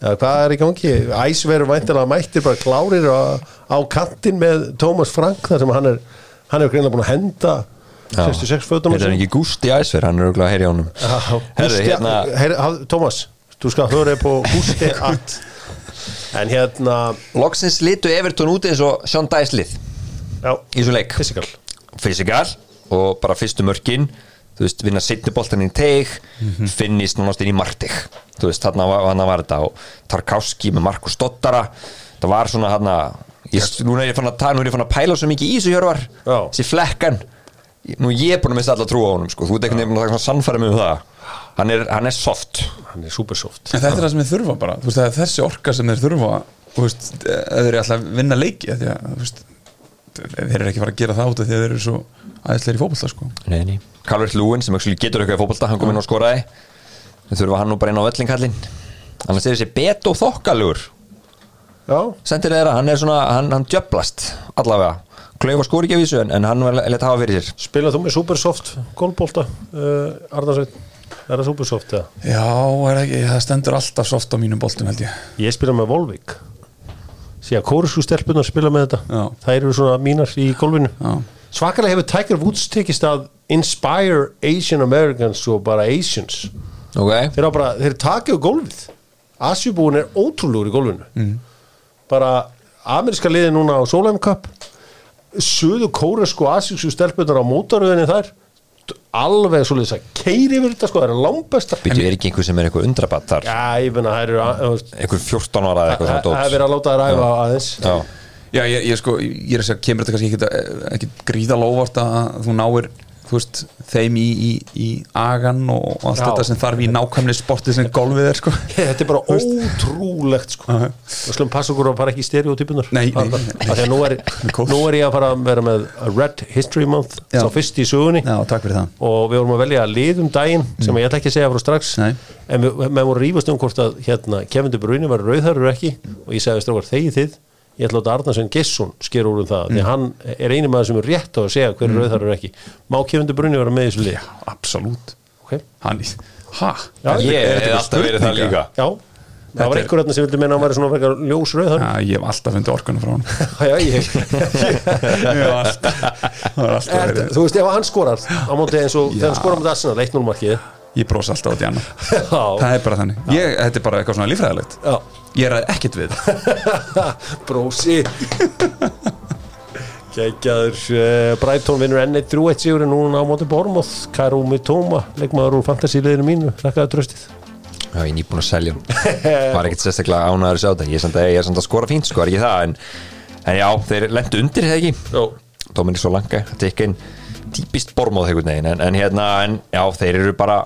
eða hvað er í gangi? Æsver væntilega mættir bara klárir á, á kantinn með Thomas Frank þar sem hann er hann er greinlega búin að henda 66 fötunum Þetta er ekki Gústi Æsver, hann er auðvitað að heyri á Herðu, hérna Her, haf, Thomas, þú skal höra på Gusti at en hérna Loksins litu Everton út eins og Sean Dice lið. Já, í svo leik. Physical. Fysikal og bara fyrstu mörkin þú veist, vinna setni boltan inn í teig finnist núnast inn í martig þú veist, þarna var, þarna var þetta og Tarkovski með Markus Dottara það var svona þarna ég, nú er ég fann að, ta- nú er ég fann að pæla svo mikið í þessu hjörvar. Já. þessi flekkan. Nú er ég búin að missa alla trú á honum sko. þú ert veginn búin að sannfæra mig um það hann er, hann er soft. Hann er super soft. En þetta er það sem þeir þurfa bara, þú veist, það er þessi orka sem þeir þurfa, þú veist, ef þeir eru alltaf að vinna leiki, af því að, þú veist þeir eru ekki að fara að gera það út af því að þeir eru svo aðeinsleir í fótbolta, sko. Nei, nei. Calvert Lúin sem getur eitthvað í fótbolta hann kom inn og skoraði. Þau þurfa hann nú bara inn á vellingkallin annars er þessi Beto þokkalugur já, sendir þeirra, hann er svona, hann, hann djöblast allavega, klaufa skóri ekki af þessu en, en hann var lett hafa fyrir sér. Spilað þú með super soft gólbólta uh, Arnarsveit er það super soft eða? Já, er ekki, það stendur alltaf soft á mínum boltum, held ég. Ég spila með Volvik síðan kórisku stelpunar spila með þetta. Já. þær eru svona mínar í gólfinu. Já. svakalega hefur Tiger Woods tekist að inspire Asian Americans og bara Asians. Ok, þeir, bara, þeir takið á gólfið. Asjubúin er ótrúlegur í gólfinu. Mm. bara ameríska liði núna á Solheim Cup. Söðu kóresku og asísku stelpunar á mótaröðinni þar alveg svolítið að keiri yfir þetta sko, það er langbestar byrju er ekki einhver sem er eitthvað undrabatt þar? Já, ég finna, það eru einhver 14 ára eða eitthvað það er verið að láta það ræfa aðeins. Já. Já, ég, ég sko, ég er að segja, kemur þetta kannski ekki, ekki gríða lóvart að þú náir veist, þeim í, í, í agan og allt Já. þetta sem þarf í nákvæmni sportið sem golfið er, sko Þetta er bara ótrúlegt sko. Já. Við skulum passa okkur að fara ekki í stereotypunar Nei, nei, nei. Þegar nú er, nú er ég að fara að vera með Red History Month Já. Sá fyrst í sögunni Já, og við vorum að velja lið um daginn sem ég ætla ekki að segja frá strax Nei. en við, við vorum að rífast um hvort að hérna, Kevin De Bruyne var rauðhærur ekki og ég segði strókar þegi þið ég ætla að láta Arnarsson Gesson sker úr um það því að hann er eini maður sem er rétt á að segja hver er mm. rauðhærur ekki. Má Kevin De Bruyne vera með í þessu lið? Absolutt. Okay. Hann, ha? Já, ég hef alltaf verið það líka. Já, það var er- einhver hérna sem vildi meina að hann væri svona frekar ljós rauðhærur Já, ég hef alltaf fundið orkunum frá hann já, ég, hef alltaf alltaf er, þú veist ef hann skorar á móti eins og þegar hann skorar á móti Arsenal 1-0 markið. Ég bros alltaf á því annar já, Það er bara þannig. Ég, Þetta er bara eitthvað svona lífræðilegt já Ég er ekkert við. Brósi. Kækjaður uh, Brighton vinnur enn 1-3-1 sigur en núna á móti Bormoth Karu Mitoma, leikmaður úr fantasíliðinu mínu Þakkaði tröstið Já, ég er nýbúin að selja Var ekkert sérstaklega ánæður að sjá þetta. Ég er samt að, er að skora fínt, sko, er ekki það? En, en já, þeir lendu undir, þegar ekki? Dominik Solanka, þetta er ekki einn típist bormóð en, en hérna, en já, þeir eru bara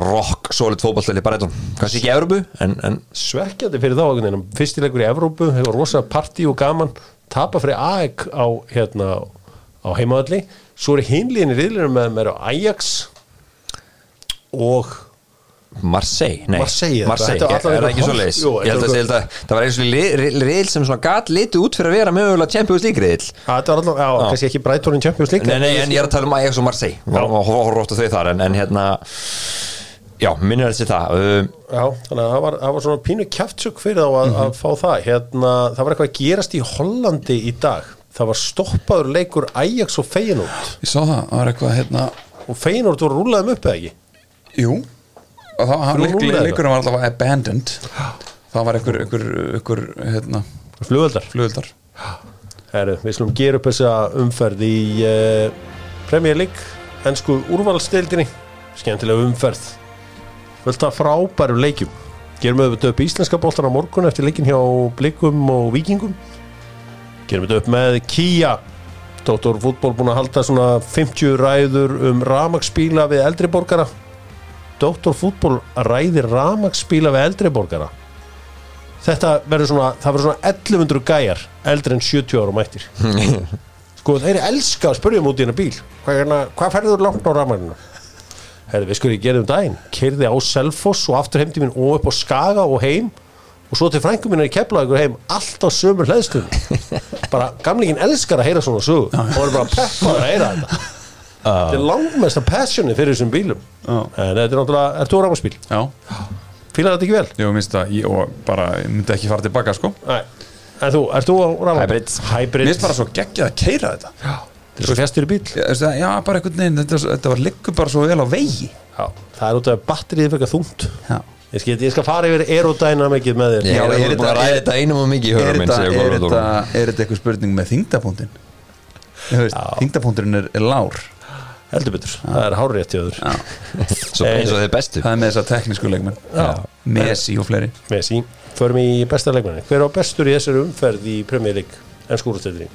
rock solid fótballtæli bara eitthvað, kannski ekki Evropu en, en svekkjandi fyrir þá einhvern veginn. Fyrstilegur í Evrópu, hefur rosa partí og gaman. Tapa fyrir AEK á, hérna, á heimaðalli Svo er hinliðin í riðlunum með mér á Ajax og Marseille, nei, Marseille, Marseille. þetta var er, það ekki svo leis Jú, ég held að, þetta held að það var eins og riðl sem svona gat litið út fyrir að vera mögulega Champions League riðl að þetta var alltaf, já, kannski ekki Brighton í Champions League. Nei, nei, en ég er að tala um Ajax og Marseille. Og horfa ótt á þau þar en, en hérna já, minnir þessi það uh, Já, þannig að það var, það var svona pínu kjaftsök fyrir þá að, Mhm. að fá það. Hérna, það var eitthvað að gerast í Hollandi í dag. Það var stoppaður leikur Ajax og Feyenoord. Ég sá það, það var eitthvað hérna og Feyenoord voru rúlaðum upp eða ekki? Jú. Og það leikurinn var alltaf abandoned. Það var einhver, einhver, einhver hérna, flugöldar flugöldar Heru, við slum gera upp þessa umferð í uh, Premier League ennsku úrvalstildinni skemmtilega umferð af frábærum leikjum. Gerum við þetta upp íslenska boltan á morgun eftir leikin hjá Blikum og Víkingum. Gerum við þetta upp með Kia Dóttor fútból búin að halda svona 50 ræður um ramagsbíla við eldri borgara. Dóttor fútból ræðir ramagsbíla við eldri borgara. Þetta verður svona það verður svona 1100 gæjar eldri en 70 ára mættir sko þeir elska að spurja um út í hennar bíl. Hvað, hérna, hvað ferður langt á ramaginu Herði, við skurðum gerðum daginn. Keirði á Selfoss og aftur heim til minn og upp á Skaga og heim. Og svo til frængum minna í Keflavíkur heim allt á sömur hlæðstunni bara gamlingin elskar að heyra svona sögu. Og er bara peppar að heyra þetta. Þetta er langmesta passioni fyrir þessum bílum. Já. en þetta er náttúrulega, er þú rámaspíl? Já, Fýlar þetta ekki vel? ég minnst að ég, og bara, myndi ekki fara tilbaka sko. Nei. En þú, ert þú á rámaspíl? Hybrid. Finnst bara svo geggjað að keira þetta. Já, Þetta er svo fjastur í bíl já bara einhvern veginn þetta, þetta var liggur bara svo vel á vegi. Já, það er út af batterið fyrir þungt. Já. Ég skal, ég skal fara yfir aerodynamikið með þér. Já, er er búin þetta- að ræða þetta einum og mikið í Er höfum minn þetta, segir er, Góður þetta, Þórður. er þetta eitthvað spurning með þingdapunktin? Þingdapunkturinn er, er lár. Heldur betur, það er hárrétt hjá þér. Svo eins og þeir bestu. Það er með þessa teknísku leikmenn. Já. Messi og fleiri. Messi, förum í besta leikmanni Hver á bestur í þessari umferð í Premier League? En skúrastöldri?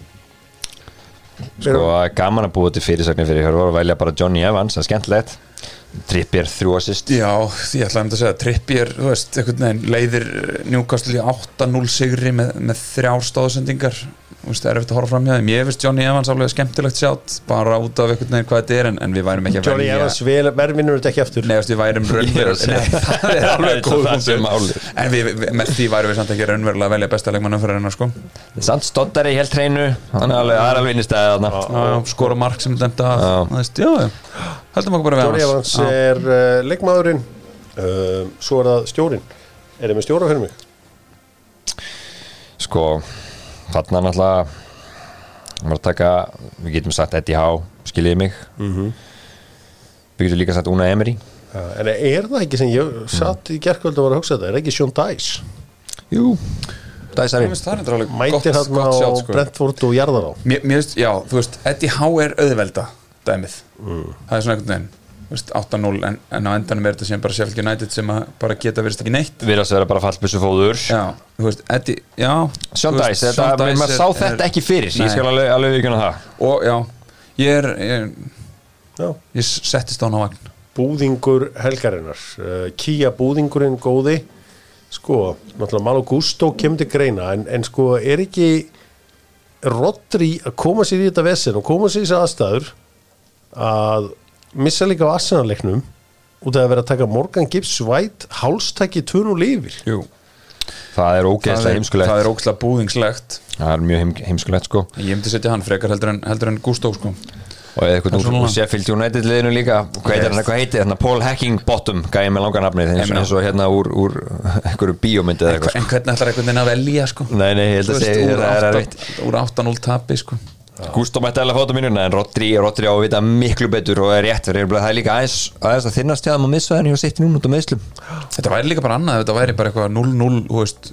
Sko, gaman að búa til fyrirsagnir fyrir hér og velja bara Johnny Evans, það er skemmtilegt. Trippier þrjú assist. Já, því ég ætlaði um að segja Trippier, þú veist, einhvern veginn leiðir njúkastli í 8-0 sigri með, með þrjár stóðsendingar það er eftir að horfa fram hjá þeim. Ég veist Johnny Evans alveg skemmtilegt sjátt bara út af einhvern veginn hvað þetta er en, en við værum ekki að Johnny velja Evans vel, verðvinnur þetta ekki eftir veist, við værum raunverulega Nei, það. er alveg góð Það. En við, við, með því værum við samt ekki raunverulega að velja besta leikmannum fyrir hennar sko. Samt stottari í helt hreinu. Þannig að alveg- það er alveg Já, já, skora mark sem er já, heldum okkur bara við Johnny Evans. Er uh, leikmaðurinn. Uh, Svo er það stjórin Er þið með stjóra? Sko, þarna náttúrulega taka, við getum sagt Eddie Howe, skiljiði mig. Við getum líka sagt Una Emery. En er það ekki sem ég satt í gerkvöld og var að hugsa þetta, er ekki Sean Dice Jú, það er alveg mætir hann á sko. Brentford og jarðar á Mér, mér veist, já, þú veist, Eddie Howe er auðvelda dæmið, það er svona einhvern veginn 8-0 en, en á endanum er þetta sem bara Sheffield United sem að bara geta verið ekki neitt. Erum að vera bara fallbissu fóður. Dice maður sá er- þetta ekki fyrir Nei. Ég skal alveg, alveg vikuna það. Og já, ég er, ég, Já. ég settist á hann á vagn. Búðingur helgarinnar. Uh, Kia búðingurinn góði. Sko, náttúrulega Malo Gusto kemur til greina en, en sko er ekki Rodri að koma sér í þetta vesen og koma sér í þessi aðstæður að missa líka á Arsenal-leiknum út af að vera að taka Morgan Gibbs White hálstæki tvun og lifir Jú, Það er ógeðslega heimskulegt. það er ókslega búðingslegt. Það er mjög heim, heimskulegt sko. Ég myndi setja hann frekar heldur en, heldur en Gustó sko. Og eða eitthvað úr Sheffield United liðinu líka. Hvað heitir hann, hvað heitir hann, Paul Hacking Bottom Gæði með langa nafnið eins, eins og hérna úr, úr einhverju bíómyndi eða En, eitthvað en hvernig ætlar einhvern veginn að velja sko? Nei, nei, ég held að segja úr það er 8 erfitt. úr 8-0 tapi sko Gustó mætti alveg fóta mínuna en Rodri, Rodri á að vita miklu betur og er rétt fyrir það er líka aðeins, aðeins að þinnast hjá þeim á miðsvæðinu og sitt núna út á miðslum Þetta væri líka bara annað ef Þetta væri bara eitthvað 0-0 þú veist,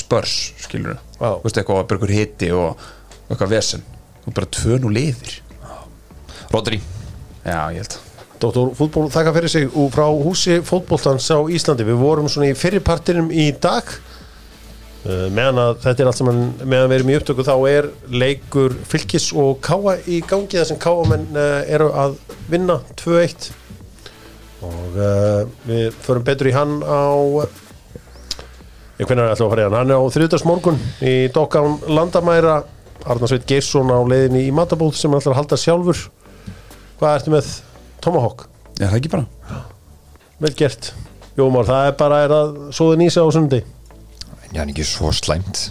spörs skilur. Þú veist eitthvað bara einhver hiti og, eitthvað vesen. Og bara 2-0 yfir. Rodri, Já, ég held. Dóttor fútból þakka fyrir sig og frá húsi fótbóltans á Íslandi. Við vorum svona í fyrirpartinum í dag meðan að þetta er allt saman meðan við erum í upptöku þá er leikur fylgis og káa í gangi þar sem káamenn uh, eru að vinna 2-1 og uh, við förum betur í hann á ég hvernig er alltaf að fara í hann? Hann er á þriðdagsmorgun í Dokkán Landamæra. Arnarsveit Geirsson á leiðinni í Matabóð sem er alltaf að halda sjálfur. Hvað ertu með Tomahawk? Já, það ekki bara? Vel gert. Jómar, það er bara er að svoðin í sig á sundi já, hann er ekki svo slæmt.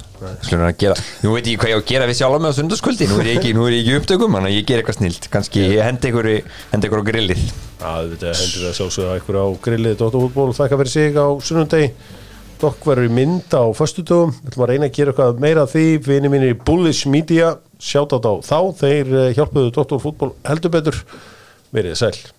Slunum að gera? Nú veit ég hvað ég á að gera við sjálf með á sundarskvöldi Nú er ég ekki, nú er ég ekki upptökum Þannig að ég ger eitthvað snilt. Kannski ég hendi ykkur, hendi ykkur á grillið. Já, þetta hendur það sjálfsögða eitthvað á grillið. Dóttarfútból, þakka fyrir sig á sunnundegi Dokk verður í mynd á föstudögum. Við ætlum að reyna að gera eitthvað meira af því. Vini mínir í Bullish Media. Sjátt á þá. Þeir eh, hjálpuðu Dóttarfútból heldur betur. Verið sæl